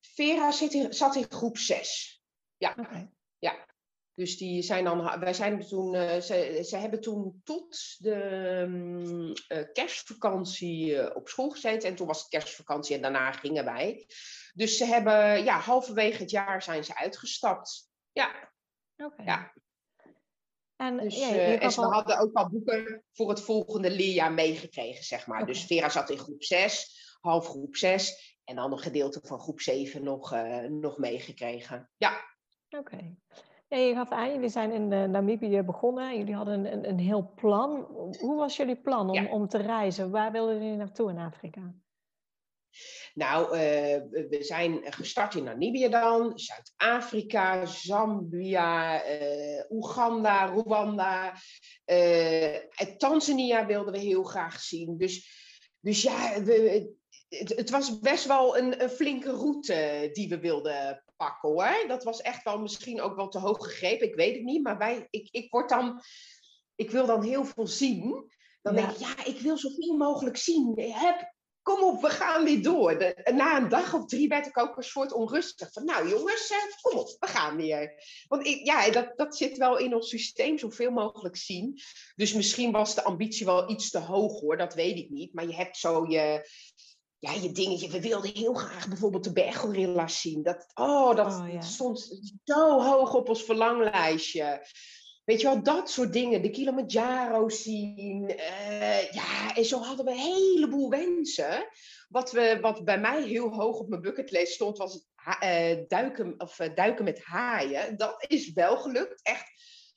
Vera zit in, zat in groep 6. Ja. Okay. ja. Dus die zijn dan, wij zijn toen, uh, ze, ze hebben toen tot de um, uh, kerstvakantie uh, op school gezeten. En toen was het kerstvakantie en daarna gingen wij. Dus ze hebben, ja, halverwege het jaar zijn ze uitgestapt. Ja. Oké. Ja. En, dus, ja, en ze al... hadden ook al boeken voor het volgende leerjaar meegekregen, zeg maar. Okay. Dus Vera zat in groep 6, half groep 6. En dan een gedeelte van groep 7 nog, nog meegekregen. Ja. Oké. Ja, je gaf aan, jullie zijn in uh, Namibië begonnen. Jullie hadden een, een, een, heel plan. Hoe was jullie plan om, ja. om te reizen? Waar wilden jullie naartoe in Afrika? Nou, uh, we zijn gestart in Namibië dan, Zuid-Afrika, Zambia, uh, Oeganda, Rwanda. Tanzania wilden we heel graag zien. Dus, dus ja, we, het, het, was best wel een, een, flinke route die we wilden pakken hoor. Dat was echt wel misschien ook wel te hoog gegrepen, ik weet het niet. Maar wij, ik, ik word dan, ik wil dan heel veel zien. Dan ja. denk ik, ja, ik wil zoveel mogelijk zien. Heb, kom op, we gaan weer door. De, na een dag of drie werd ik ook een soort onrustig. Van, nou jongens, eh, kom op, we gaan weer. Want ik, ja, dat, dat zit wel in ons systeem, zoveel mogelijk zien. Dus misschien was de ambitie wel iets te hoog hoor, dat weet ik niet. Maar je hebt zo je, ja, je dingetje. We wilden heel graag bijvoorbeeld de berggorilla's zien. Dat, oh, dat oh, ja. stond zo hoog op ons verlanglijstje. Weet je wel, dat soort dingen. De Kilimanjaro zien. Uh, ja, en zo hadden we een heleboel wensen. Wat, we, wat bij mij heel hoog op mijn bucketlist stond, was uh, duiken, of, uh, duiken met haaien. Dat is wel gelukt, echt.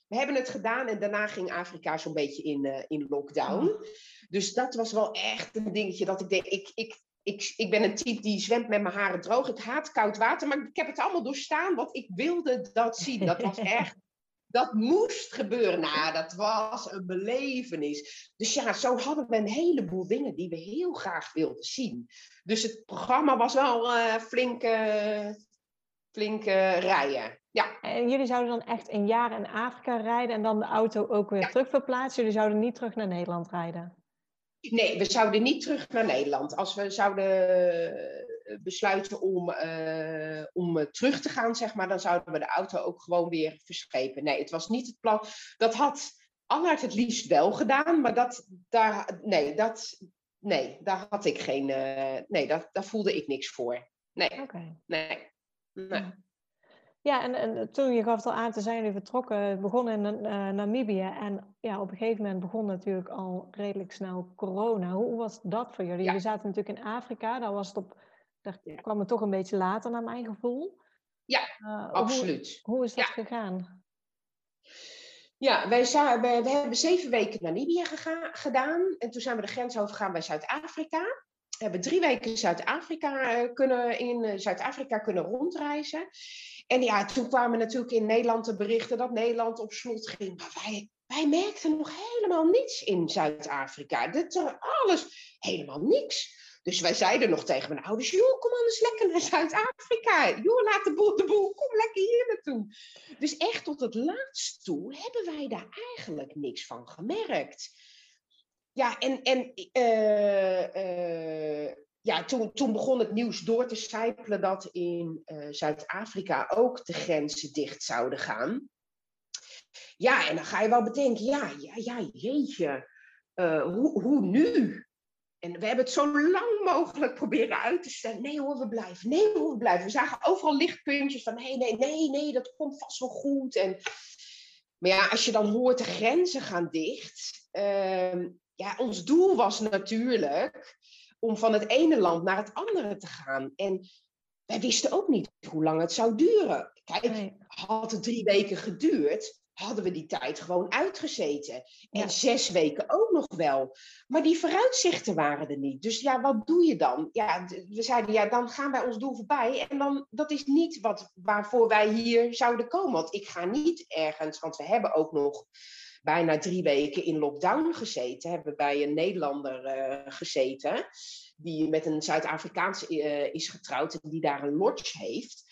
We hebben het gedaan en daarna ging Afrika zo'n beetje in, in lockdown. Oh. Dus dat was wel echt een dingetje dat ik denk, ik, ik ik, ik ben een type die zwemt met mijn haren droog. Ik haat koud water, maar ik heb het allemaal doorstaan, want ik wilde dat zien. Dat was echt, dat moest gebeuren. Nou, dat was een belevenis. Dus ja, zo hadden we een heleboel dingen die we heel graag wilden zien. Dus het programma was wel uh, flinke, flinke rijden. Ja. En jullie zouden dan echt een jaar in Afrika rijden en dan de auto ook weer ja. terug verplaatsen? Jullie zouden niet terug naar Nederland rijden? Nee, we zouden niet terug naar Nederland. Als we zouden eh, besluiten om, uh, om terug te gaan, zeg maar, dan zouden we de auto ook gewoon weer verschepen. Nee, het was niet het plan. Dat had Allard het liefst wel gedaan, maar dat, daar, nee, dat, nee, daar had ik geen, uh, nee, daar, daar voelde ik niks voor. Nee, nee, nee. Ja, en, en toen je gaf het al aan, toen zijn jullie vertrokken, begonnen in uh, Namibië. En ja, op een gegeven moment begon natuurlijk al redelijk snel corona. Hoe, was dat voor jullie? Ja. Jullie zaten natuurlijk in Afrika, daar, was het op, daar kwam het toch een beetje later naar mijn gevoel. Ja, Uh, hoe, absoluut. hoe is dat Ja. gegaan? Ja, wij, za- we, we hebben zeven weken Namibië gedaan. En toen zijn we de grens overgegaan bij Zuid-Afrika. We hebben drie weken Zuid-Afrika eh, kunnen, in eh, Zuid-Afrika kunnen rondreizen. En ja, toen kwamen natuurlijk in Nederland de berichten dat Nederland op slot ging. Maar wij, wij merkten nog helemaal niets in Zuid-Afrika. Er alles, helemaal niks. Dus wij zeiden nog tegen mijn ouders, joh, kom anders lekker naar Zuid-Afrika. Joh, laat de boel de boel, kom lekker hier naartoe. Dus echt tot het laatst toe hebben wij daar eigenlijk niks van gemerkt. Ja, en, en eh, eh, ja, toen, toen begon het nieuws door te sijpelen dat in eh, Zuid-Afrika ook de grenzen dicht zouden gaan. Ja, en dan ga je wel bedenken, ja, ja, ja jeetje, eh, hoe, hoe nu? En we hebben het zo lang mogelijk proberen uit te stellen. Nee hoor, we blijven. Nee hoor, we blijven. We zagen overal lichtpuntjes van nee, nee, nee, nee, dat komt vast wel goed. En, maar ja, als je dan hoort de grenzen gaan dicht. ehm, ja, ons doel was natuurlijk om van het ene land naar het andere te gaan. En wij wisten ook niet hoe lang het zou duren. Kijk, had het drie weken geduurd, hadden we die tijd gewoon uitgezeten. En Ja. zes weken ook nog wel. Maar die vooruitzichten waren er niet. Dus ja, wat doe je dan? Ja, we zeiden, ja, dan gaan wij ons doel voorbij. En dan, dat is niet wat, waarvoor wij hier zouden komen. Want ik ga niet ergens, want we hebben ook nog bijna drie weken in lockdown gezeten. Hebben bij een Nederlander eh, gezeten. Die met een Zuid-Afrikaans eh, is getrouwd en die daar een lodge heeft.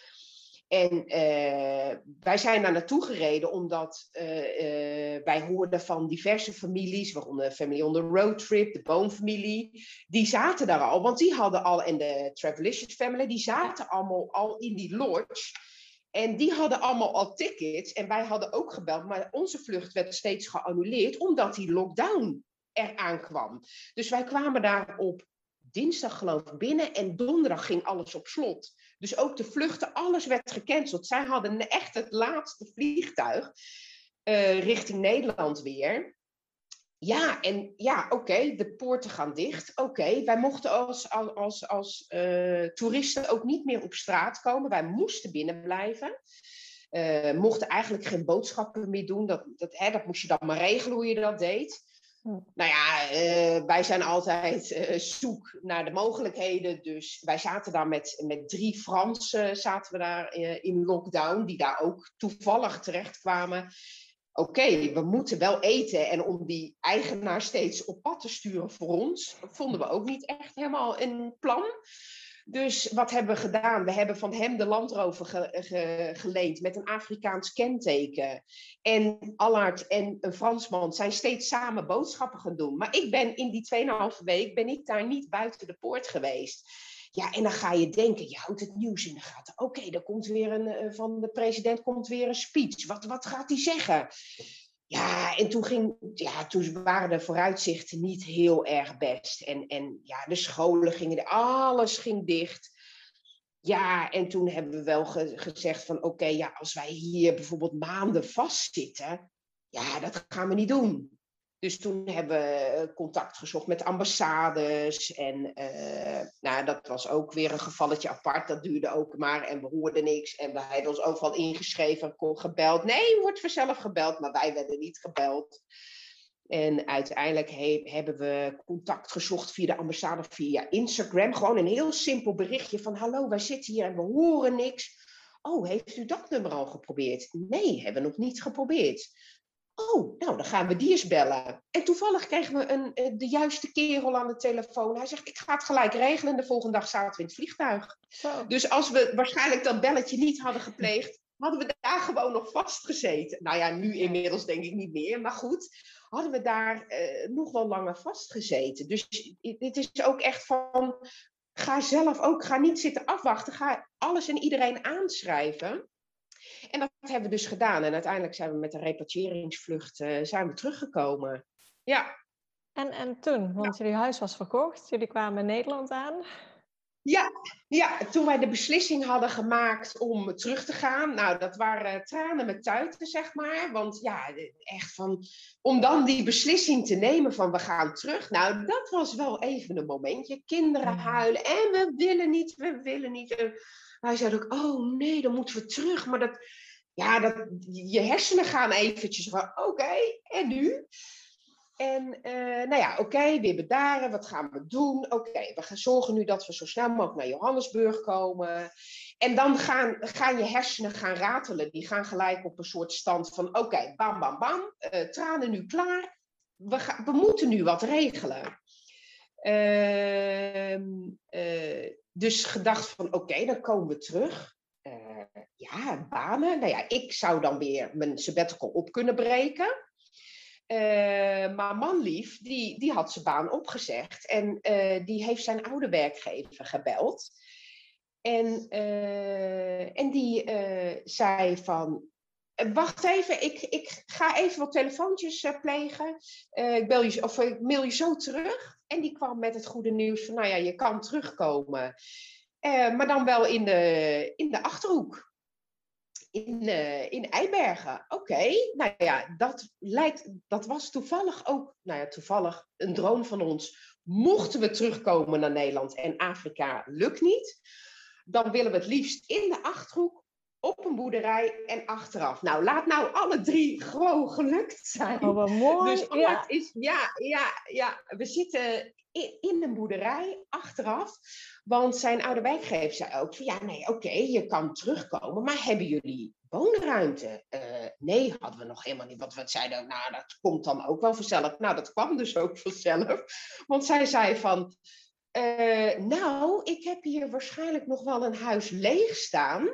En eh, wij zijn daar naartoe gereden omdat wij hoorden van diverse families, waaronder Family on the Road Trip, de Boomfamilie, die zaten daar al, want die hadden al, en de Travelicious Family, die zaten allemaal al in die lodge. En die hadden allemaal al tickets en wij hadden ook gebeld, maar onze vlucht werd steeds geannuleerd omdat die lockdown eraan kwam. Dus wij kwamen daar op dinsdag geloof ik binnen en donderdag ging alles op slot. Dus ook de vluchten, alles werd gecanceld. Zij hadden echt het laatste vliegtuig eh, richting Nederland weer. Ja, en ja, oké, de poorten gaan dicht. Oké, wij mochten als, als, als, als eh, toeristen ook niet meer op straat komen. Wij moesten binnen blijven. Eh, mochten eigenlijk geen boodschappen meer doen. Dat, dat, hè, dat moest je dan maar regelen hoe je dat deed. Nou ja, eh, wij zijn altijd zoek naar de mogelijkheden. Dus wij zaten daar met, met drie Fransen zaten we daar in lockdown, die daar ook toevallig terecht Oké, we moeten wel eten. En om die eigenaar steeds op pad te sturen voor ons, vonden we ook niet echt helemaal een plan. Dus wat hebben we gedaan? We hebben van hem de Land Rover ge- ge- geleend met een Afrikaans kenteken. En Allard en een Fransman zijn steeds samen boodschappen gaan doen. Maar ik ben in die 2,5 week ben ik daar niet buiten de poort geweest. Ja, en dan ga je denken, je houdt het nieuws in de gaten. Oké, er komt weer een, eh, van de president komt weer een speech. Wat, wat gaat hij zeggen? Ja, en toen, ging, ja, toen waren de vooruitzichten niet heel erg best. En, en ja, de scholen gingen, alles ging dicht. Ja, en toen hebben we wel ge- gezegd van oké, ja, als wij hier bijvoorbeeld maanden vastzitten, ja, dat gaan we niet doen. Dus toen hebben we eh, contact gezocht met ambassades. En eh, nou, dat was ook weer een gevalletje apart. Dat duurde ook maar en we hoorden niks. En we hebben ons overal ingeschreven, gebeld. Nee, wordt vanzelf gebeld, maar wij werden niet gebeld. En uiteindelijk he- hebben we contact gezocht via de ambassade, via Instagram. Gewoon een heel simpel berichtje van: Hallo, wij zitten hier en we horen niks. Oh, heeft u dat nummer al geprobeerd? Nee, hebben we nog niet geprobeerd. Oh, nou, dan gaan we die eens bellen. En toevallig kregen we een, eh, de juiste kerel aan de telefoon. Hij zegt: Ik ga het gelijk regelen. En de volgende dag zaten we in het vliegtuig. Zo. Dus als we waarschijnlijk dat belletje niet hadden gepleegd, hadden we daar gewoon nog vastgezeten. Nou ja, nu inmiddels denk ik niet meer, maar goed, hadden we daar eh, nog wel langer vastgezeten. Dus dit is ook echt van, ga zelf ook, ga niet zitten afwachten, ga alles en iedereen aanschrijven. En dat hebben we dus gedaan. En uiteindelijk zijn we met een repatriëringsvlucht zijn we teruggekomen. Ja. En, en toen, want jullie huis was verkocht, jullie kwamen in Nederland aan. Ja, ja, toen wij de beslissing hadden gemaakt om terug te gaan, nou, dat waren tranen met tuiten, zeg maar. Want ja, echt van, om dan die beslissing te nemen van we gaan terug, nou, dat was wel even een momentje. Kinderen huilen en we willen niet, we willen niet. Wij zeiden ook, oh nee, dan moeten we terug. Maar dat, ja, dat, je hersenen gaan eventjes van, oké, en nu? En uh, nou ja, oké, weer bedaren, wat gaan we doen? Oké, we gaan zorgen nu dat we zo snel mogelijk naar Johannesburg komen. En dan gaan, gaan je hersenen gaan ratelen. Die gaan gelijk op een soort stand van, oké, bam, bam, bam, uh, tranen nu klaar. We, gaan, we moeten nu wat regelen. Uh, dus gedacht van, oké, dan komen we terug. ja, banen. Nou ja, ik zou dan weer mijn sabbatical op kunnen breken. Uh, maar manlief, die, die had zijn baan opgezegd. En uh, die heeft zijn oude werkgever gebeld. En, en die zei van, wacht even, ik, ik ga even wat telefoontjes plegen. ik, bel je, of, ik mail je zo terug. En die kwam met het goede nieuws van, nou ja, je kan terugkomen. maar dan wel in de, in de Achterhoek in, in Eibergen. Oké, nou ja, dat, lijkt, dat was toevallig ook, nou ja, toevallig een droom van ons. Mochten we terugkomen naar Nederland en Afrika lukt niet, dan willen we het liefst in de Achterhoek op een boerderij en achteraf. Nou, laat nou alle drie gewoon gelukt zijn. Oh, wat mooi. Dus ja. Is, ja, ja, ja, we zitten in, in een boerderij achteraf. Want zijn oude werkgever zei ook van ja, nee, oké, je kan terugkomen, maar hebben jullie woonruimte? Uh, nee, hadden we nog helemaal niet. Want we zeiden, nou, dat komt dan ook wel vanzelf. Nou, dat kwam dus ook vanzelf. Want zij zei van, uh, nou, ik heb hier waarschijnlijk nog wel een huis leeg staan.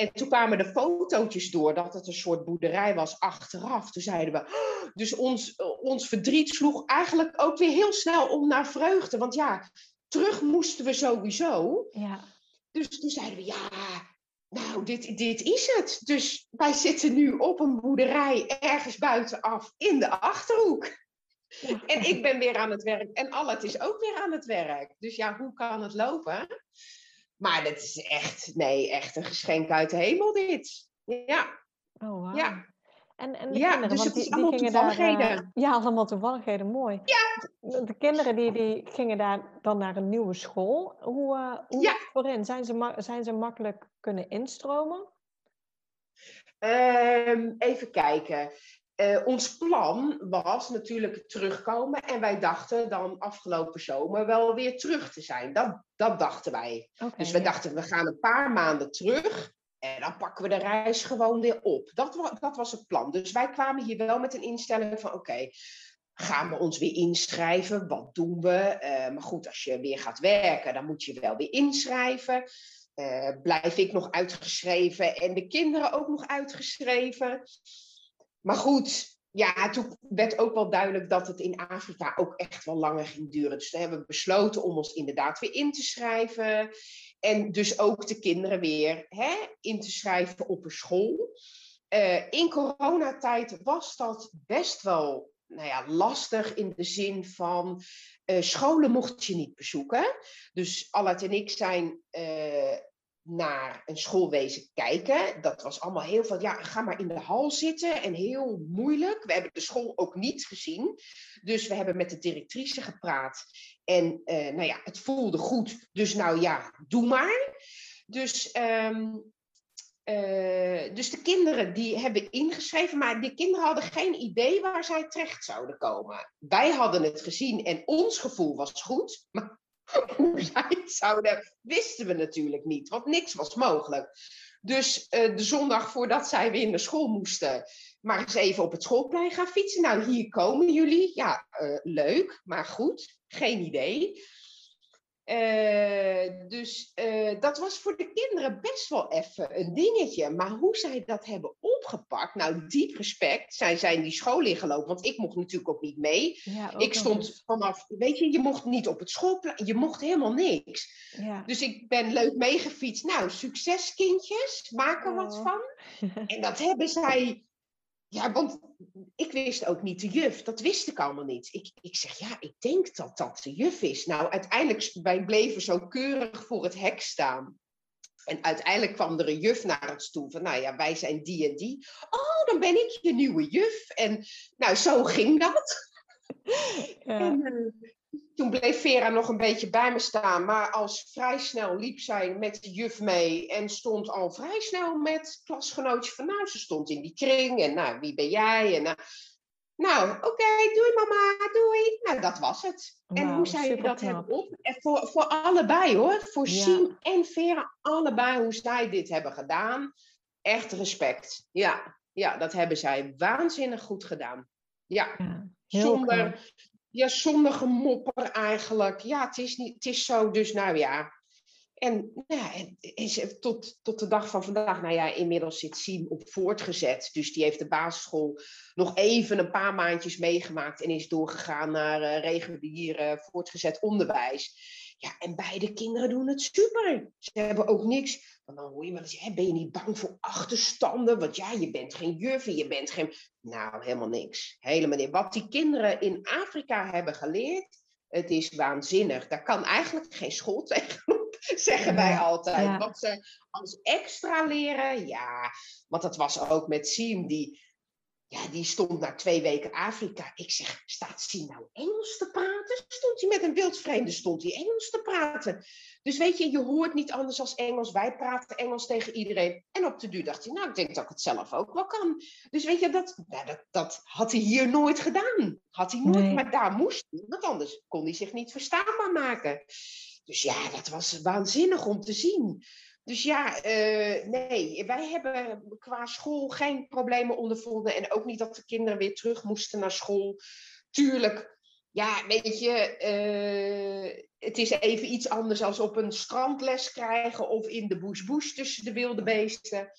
En toen kwamen de fotootjes door dat het een soort boerderij was achteraf. Toen zeiden we, oh, dus ons, ons verdriet sloeg eigenlijk ook weer heel snel om naar vreugde. Want ja, terug moesten we sowieso. Ja. Dus toen zeiden we, ja, nou, dit, dit is het. Dus wij zitten nu op een boerderij ergens buitenaf in de Achterhoek. En ik ben weer aan het werk en Allet is ook weer aan het werk. Dus ja, hoe kan het lopen? Maar dat is echt, nee, echt een geschenk uit de hemel dit. Ja. Oh, wow. Ja. En, en de ja, kinderen, dus want die, is die allemaal gingen daar... eh, ja, allemaal toevalligheden, mooi. Ja. De, de kinderen die, die gingen daar dan naar een nieuwe school. Hoe, eh hoe Ja. voorin? Zijn ze, zijn ze makkelijk kunnen instromen? Ehm, even kijken. Eh, ons plan was natuurlijk terugkomen en wij dachten dan afgelopen zomer wel weer terug te zijn. Dat, dat dachten wij. Dus we ja. dachten, we gaan een paar maanden terug en dan pakken we de reis gewoon weer op. Dat, wa- dat was het plan. Dus wij kwamen hier wel met een instelling van, oké, gaan we ons weer inschrijven? Wat doen we? Eh, maar goed, als je weer gaat werken, dan moet je wel weer inschrijven. Eh, blijf ik nog uitgeschreven en de kinderen ook nog uitgeschreven? Maar goed, ja, toen werd ook wel duidelijk dat het in Afrika ook echt wel langer ging duren. Dus toen hebben we besloten om ons inderdaad weer in te schrijven. En dus ook de kinderen weer hè, in te schrijven op een school. Eh, in coronatijd was dat best wel nou ja, lastig in de zin van eh, scholen mocht je niet bezoeken. Dus Allet en ik zijn eh, naar een schoolwezen kijken. Dat was allemaal heel van, ja, ga maar in de hal zitten en heel moeilijk. We hebben de school ook niet gezien. Dus we hebben met de directrice gepraat. En eh, nou ja, het voelde goed. Dus nou ja, doe maar. Dus, ehm, eh, dus de kinderen die hebben ingeschreven, maar die kinderen hadden geen idee waar zij terecht zouden komen. Wij hadden het gezien en ons gevoel was goed. Maar hoe zij het zouden, wisten we natuurlijk niet, want niks was mogelijk. Dus eh, de zondag voordat zij weer naar school moesten, maar eens even op het schoolplein gaan fietsen. Nou, hier komen jullie. Ja, eh, leuk, maar goed, geen idee. Eh, dus eh, dat was voor de kinderen best wel even een dingetje. Maar hoe zij dat hebben opgepakt, nou, diep respect. Zij zijn die school ingelopen, want ik mocht natuurlijk ook niet mee. Ja, ik stond vanaf, weet je, je mocht niet op het schoolplein, je mocht helemaal niks. Ja. Dus ik ben leuk meegefietst. Nou, succes kindjes, maak er wat oh. van. en dat hebben zij ja, want ik wist ook niet de juf. Dat wist ik allemaal niet. Ik, ik zeg, ja, ik denk dat dat de juf is. Nou, uiteindelijk, wij bleven zo keurig voor het hek staan. En uiteindelijk kwam er een juf naar ons toe van, nou ja, wij zijn die en die. Oh, dan ben ik je nieuwe juf. En nou, zo ging dat. Ja. En, uh, toen bleef Vera nog een beetje bij me staan, maar als vrij snel liep zij met de juf mee en stond al vrij snel met klasgenootje van nou, ze stond in die kring en nou, wie ben jij? En, nou, nou oké, doei mama, doei. Nou, dat was het. en hoe zij dat hebben op. En voor, voor allebei hoor, voor ja. Siem en Vera, allebei hoe zij dit hebben gedaan. Echt respect. Ja, ja dat hebben zij waanzinnig goed gedaan. Ja, ja zonder, ja, zonder gemopper eigenlijk. Ja, het is, niet, het is zo, dus nou ja. En ja, is, tot, tot de dag van vandaag, nou ja, inmiddels zit Siem op voortgezet. Dus die heeft de basisschool nog even een paar maandjes meegemaakt en is doorgegaan naar uh, regulier voortgezet onderwijs. Ja, en beide kinderen doen het super. Ze hebben ook niks. Want dan hoor je wel eens, ben je niet bang voor achterstanden? Want ja, je bent geen juf en je bent geen... Nou, helemaal niks. Helemaal niet. Wat die kinderen in Afrika hebben geleerd, het is waanzinnig. Daar kan eigenlijk geen school tegenop, zeggen wij altijd. Wat ze als extra leren, ja. Want dat was ook met Siem, die ja, die stond na twee weken Afrika. Ik zeg, staat hij nou Engels te praten? Stond hij met een wildvreemde, stond hij Engels te praten? Dus weet je, je hoort niet anders als Engels. Wij praten Engels tegen iedereen. En op de duur dacht hij, nou, ik denk dat ik het zelf ook wel kan. Dus weet je, dat, dat, dat had hij hier nooit gedaan. Had hij nooit, maar daar moest hij. Want anders kon hij zich niet verstaanbaar maken. Dus ja, dat was waanzinnig om te zien. Dus ja, uh, nee, wij hebben qua school geen problemen ondervonden. En ook niet dat de kinderen weer terug moesten naar school. Tuurlijk, ja, weet je, uh, het is even iets anders als op een strandles krijgen of in de bush tussen de wilde beesten.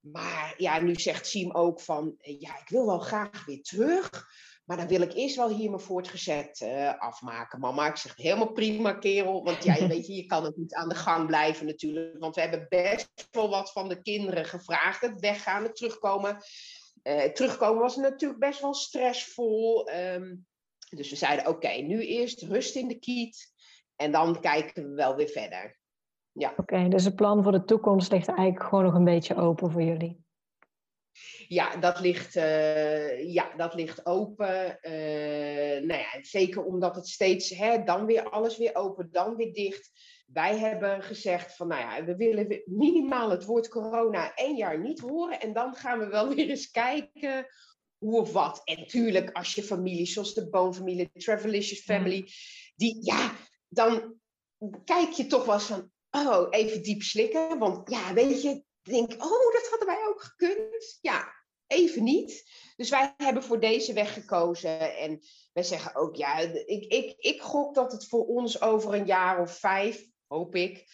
Maar ja, nu zegt Siem ook van, ja, ik wil wel graag weer terug. Maar dan wil ik eerst wel hier mijn voortgezet uh, afmaken. Mama, ik zeg helemaal prima, kerel. Want ja, weet je, je kan ook niet aan de gang blijven natuurlijk. Want we hebben best wel wat van de kinderen gevraagd. Het weggaan, het terugkomen. Uh, terugkomen was natuurlijk best wel stressvol. Um, dus we zeiden, oké, nu eerst rust in de kiet. En dan kijken we wel weer verder. Ja. Oké, dus het plan voor de toekomst ligt eigenlijk gewoon nog een beetje open voor jullie. Ja, dat ligt, uh, ja, dat ligt open. Uh, nou ja, zeker omdat het steeds, hè, dan weer alles weer open, dan weer dicht. Wij hebben gezegd van, nou ja, we willen minimaal het woord corona één jaar niet horen. En dan gaan we wel weer eens kijken hoe of wat. En natuurlijk, als je familie, zoals de Boonfamilie, de Travelicious Family, die, ja, dan kijk je toch wel eens van, oh, even diep slikken. Want ja, weet je, denk, oh, dat hadden wij ook gekund. Ja, even niet. Dus wij hebben voor deze weg gekozen. En wij zeggen ook, ja, ik, ik, ik gok dat het voor ons over een jaar of vijf, hoop ik.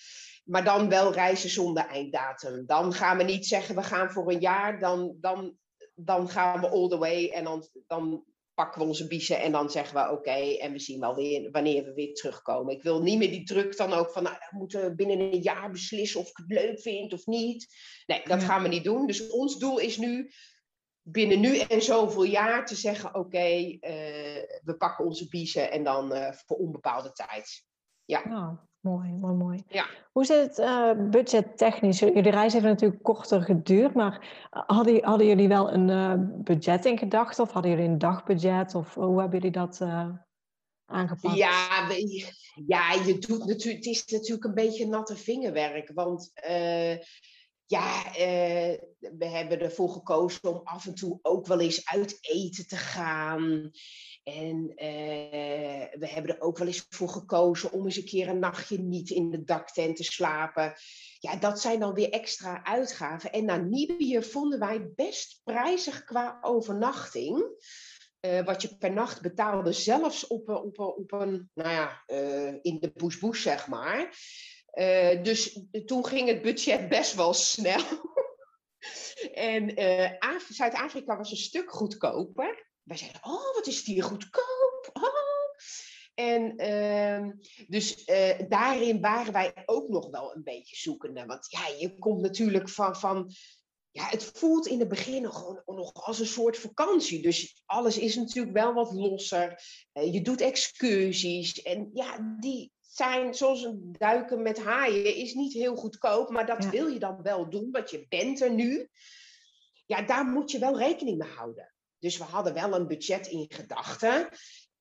Maar dan wel reizen zonder einddatum. Dan gaan we niet zeggen, we gaan voor een jaar. Dan, dan, dan gaan we all the way. En dan, dan pakken we onze biezen en dan zeggen we oké, en we zien wel weer wanneer we weer terugkomen. Ik wil niet meer die druk dan ook van, nou, we moeten binnen een jaar beslissen of ik het leuk vind of niet. Nee, dat gaan we niet doen. Dus ons doel is nu, binnen nu en zoveel jaar te zeggen, oké, eh, we pakken onze biezen en dan uh, voor onbepaalde tijd. Ja. Oh, mooi, mooi, mooi. Ja. Hoe zit het uh, budgettechnisch? Jullie reis heeft natuurlijk korter geduurd, maar hadden, hadden jullie wel een budget in gedachten of hadden jullie een dagbudget of hoe hebben jullie dat aangepakt? Ja, ja, je doet natuurlijk, het is natuurlijk een beetje natte vingerwerk, want ja, uh, we hebben ervoor gekozen om af en toe ook wel eens uit eten te gaan. En uh, we hebben er ook wel eens voor gekozen om eens een keer een nachtje niet in de daktent te slapen. Ja, dat zijn dan weer extra uitgaven. En Namibië vonden wij best prijzig qua overnachting. wat je per nacht betaalde, zelfs op, op, op een, nou ja, in de bush zeg maar. dus toen ging het budget best wel snel. en Zuid-Afrika was een stuk goedkoper. Wij zeiden, oh, wat is het hier goedkoop. Oh. En uh, dus uh, daarin waren wij ook nog wel een beetje zoekende. Want ja, je komt natuurlijk van, van ja, het voelt in het begin nog, nog als een soort vakantie. Dus alles is natuurlijk wel wat losser. Uh, je doet excursies. En ja, die zijn zoals een duiken met haaien is niet heel goedkoop. Maar dat wil je dan wel doen, want je bent er nu. Ja, daar moet je wel rekening mee houden. Dus we hadden wel een budget in gedachten.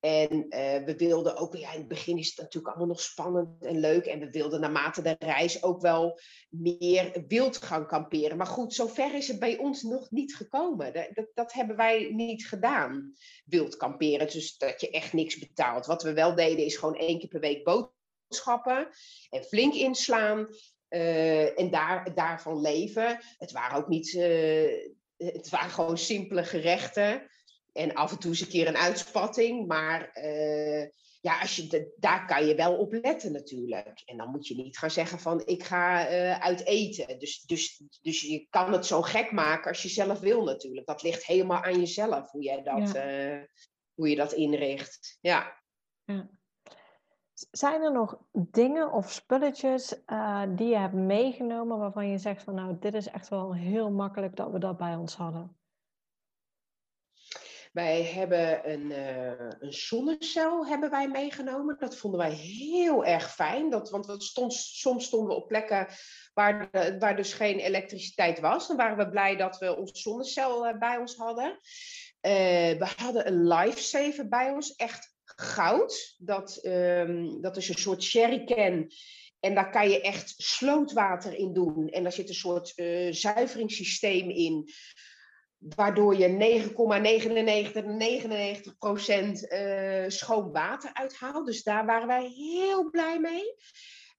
En uh, we wilden ook, ja, in het begin is het natuurlijk allemaal nog spannend en leuk. En we wilden naarmate de reis ook wel meer wild gaan kamperen. Maar goed, zover is het bij ons nog niet gekomen. Dat, dat, hebben wij niet gedaan, wild kamperen. Dus dat je echt niks betaalt. Wat we wel deden is gewoon één keer per week boodschappen en flink inslaan. Uh, en daar, daarvan leven. Het waren ook niet. Uh, het waren gewoon simpele gerechten. En af en toe eens een keer een uitspatting. Maar uh, ja, als je daar kan je wel op letten natuurlijk. En dan moet je niet gaan zeggen van ik ga uh, uit eten. Dus, dus, dus je kan het zo gek maken als je zelf wil natuurlijk. Dat ligt helemaal aan jezelf hoe, jij dat, ja. uh, hoe je dat inricht. Ja. ja. Zijn er nog dingen of spulletjes uh, die je hebt meegenomen waarvan je zegt van nou, dit is echt wel heel makkelijk dat we dat bij ons hadden? Wij hebben een, uh, een zonnecel hebben wij meegenomen. Dat vonden wij heel erg fijn. Dat, want we stond, soms stonden we op plekken waar, de, waar dus geen elektriciteit was. Dan waren we blij dat we ons zonnecel bij ons hadden. We hadden een lifesaver bij ons, echt goud. Dat, um, dat is een soort sherrycan. En daar kan je echt slootwater in doen. En daar zit een soort uh, zuiveringssysteem in. Waardoor je 9,99 procent uh, schoon water uithaalt. Dus daar waren wij heel blij mee.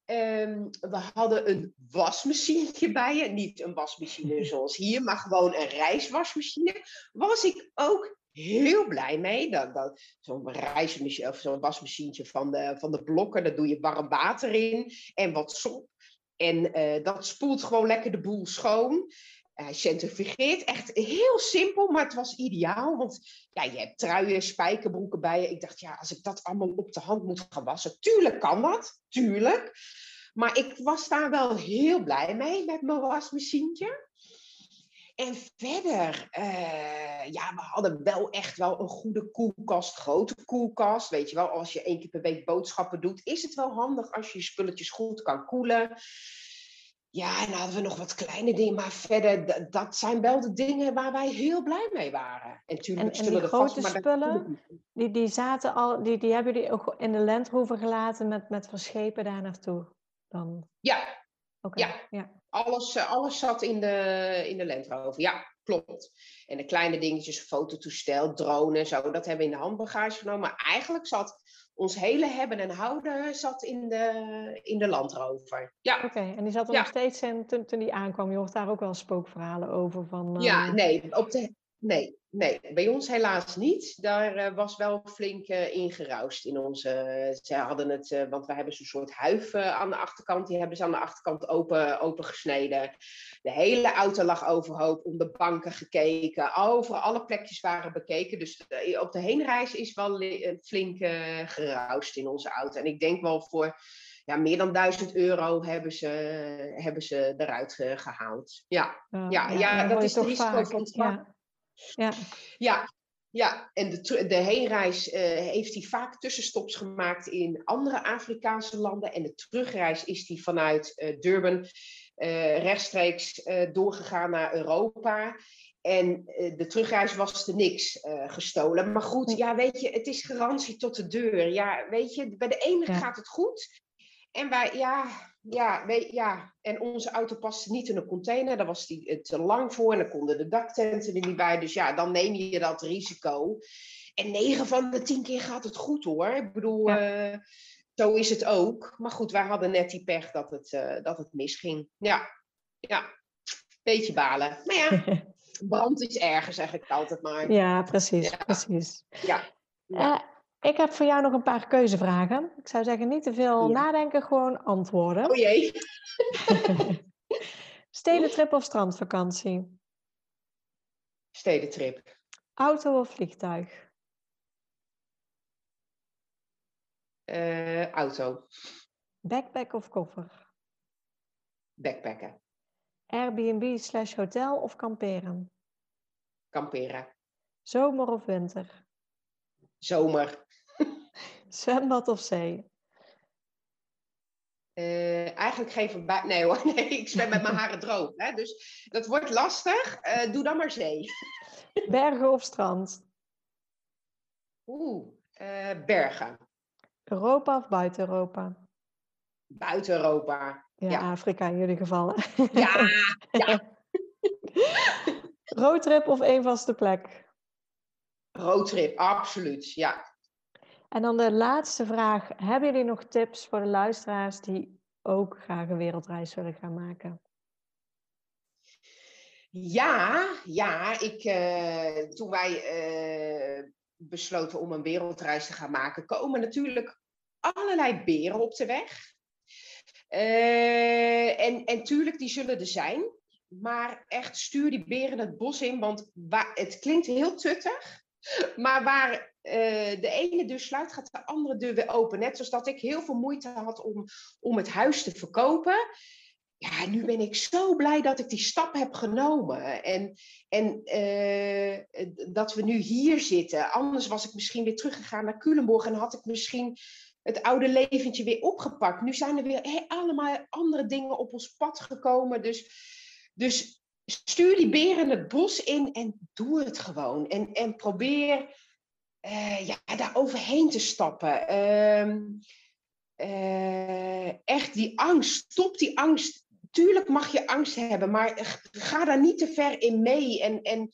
Um, we hadden een wasmachine bij je. Niet een wasmachine zoals hier, maar gewoon een reiswasmachine. Was ik ook heel blij mee. Dat, dat, zo'n reismachine of zo'n wasmachientje van de, van de blokken, daar doe je warm water in en wat sop. En uh, dat spoelt gewoon lekker de boel schoon. Hij centrifugeert. Echt heel simpel, maar het was ideaal. Want ja, je hebt truien, spijkerbroeken bij je. Ik dacht, ja, als ik dat allemaal op de hand moet gaan wassen. Tuurlijk kan dat, tuurlijk. Maar ik was daar wel heel blij mee met mijn wasmachientje. En verder, uh, ja, we hadden wel echt wel een goede koelkast, grote koelkast. Weet je wel, als je één keer per week boodschappen doet, is het wel handig als je je spulletjes goed kan koelen. Ja, en dan hadden we nog wat kleine dingen, maar verder, dat zijn wel de dingen waar wij heel blij mee waren. En, tuurlijk, en, en die grote vast, spullen, die, die zaten al, die, die hebben jullie ook in de Land Rover gelaten met, met verschepen daar naartoe? Dan... Ja, Okay. Ja, ja. Alles, eh, alles zat in de, in de Land Rover. Ja, klopt. En de kleine dingetjes, fototoestel, drone en zo, dat hebben we in de handbagage genomen. Maar eigenlijk zat ons hele hebben en houden zat in de, in de Land Rover. Ja. Oké, en die zat er nog steeds in toen, toen die aankwam. Je hoort daar ook wel spookverhalen over van... Ja, eh, nee, op de, Nee, nee, bij ons helaas niet. Daar uh, was wel flink uh, ingeroust in onze. ze hadden het, want we hebben zo'n soort huif aan de achterkant. Die hebben ze aan de achterkant open, open gesneden. De hele auto lag overhoop, om de banken gekeken. Over alle plekjes waren bekeken. Dus op de heenreis is wel flink geroust in onze auto. En ik denk wel voor ja, meer dan 1000 euro hebben ze, hebben ze eruit gehaald. Ja, ja, ja, ja dat is het risico van ja. Ja, ja, ja. en de, de heenreis uh, heeft hij vaak tussenstops gemaakt in andere Afrikaanse landen. En de terugreis is hij vanuit uh, Durban uh, rechtstreeks doorgegaan naar Europa. En de terugreis was er niks gestolen. Maar goed, ja, weet je, het is garantie tot de deur. Ja, weet je, bij de ene gaat het goed. En wij, ja, ja, ja, en onze auto paste niet in een container. Daar was die te lang voor en dan konden de daktenten er niet bij. Dus ja, dan neem je dat risico. En 9 van de 10 keer gaat het goed hoor. Ik bedoel, ja. uh, zo is het ook. Maar goed, wij hadden net die pech dat het, uh, dat het misging. Ja, ja, beetje balen. Maar ja, Brand is erger, zeg ik altijd maar. Ja, precies, precies. Ja. Uh, ik heb voor jou nog een paar keuzevragen. Ik zou zeggen, niet te veel nadenken, gewoon antwoorden. Oh jee. Stedentrip of strandvakantie? Stedentrip. Auto of vliegtuig? Uh, auto. Backpack of koffer? Backpacken. Airbnb slash hotel of kamperen? Kamperen. Zomer of winter? Zomer. Zwembad of zee? Uh, eigenlijk geen verbij. Nee hoor, nee, ik zwem met mijn haren droog. Hè? Dus dat wordt lastig. Uh, doe dan maar zee. Bergen of strand? Oeh, uh, bergen. Europa of buiten Europa? Buiten Europa. Ja, ja. Afrika in jullie gevallen. Ja, ja. Roadtrip of één vaste plek? Roadtrip, absoluut, ja. En dan de laatste vraag. Hebben jullie nog tips voor de luisteraars die ook graag een wereldreis willen gaan maken? Ja, ja. Ik, uh, toen wij uh, besloten om een wereldreis te gaan maken, komen natuurlijk allerlei beren op de weg. Uh, en, en tuurlijk, die zullen er zijn. Maar echt, stuur die beren het bos in, want waar, het klinkt heel tuttig. Maar waar uh, de ene deur sluit, gaat de andere deur weer open. Net zoals dat ik heel veel moeite had om, om het huis te verkopen. Ja, nu ben ik zo blij dat ik die stap heb genomen. En, en uh, dat we nu hier zitten. Anders was ik misschien weer teruggegaan naar Culemborg en had ik misschien het oude leventje weer opgepakt. Nu zijn er weer allemaal andere dingen op ons pad gekomen. Dus, dus stuur die beren het bos in en doe het gewoon. En, en probeer uh, ja, daar overheen te stappen. Uh, uh, echt die angst, stop die angst. Tuurlijk mag je angst hebben, maar ga daar niet te ver in mee. En, en,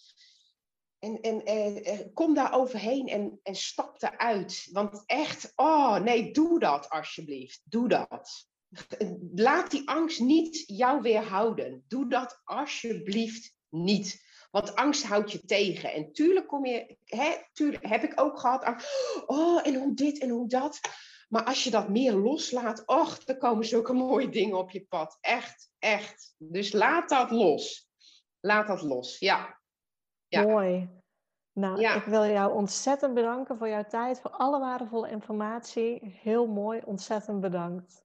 en, en eh, kom daar overheen en, en stap eruit. Want echt, oh nee, doe dat alsjeblieft. Doe dat. Laat die angst niet jou weerhouden. Doe dat alsjeblieft niet. Want angst houdt je tegen. En tuurlijk kom je, hè, tuurlijk heb ik ook gehad. Oh, en hoe dit en hoe dat. Maar als je dat meer loslaat, och, dan komen zulke mooie dingen op je pad. Echt, echt. Dus laat dat los. Laat dat los, ja. ja. Mooi. Nou, ja. ik wil jou ontzettend bedanken voor jouw tijd, voor alle waardevolle informatie. Heel mooi, ontzettend bedankt.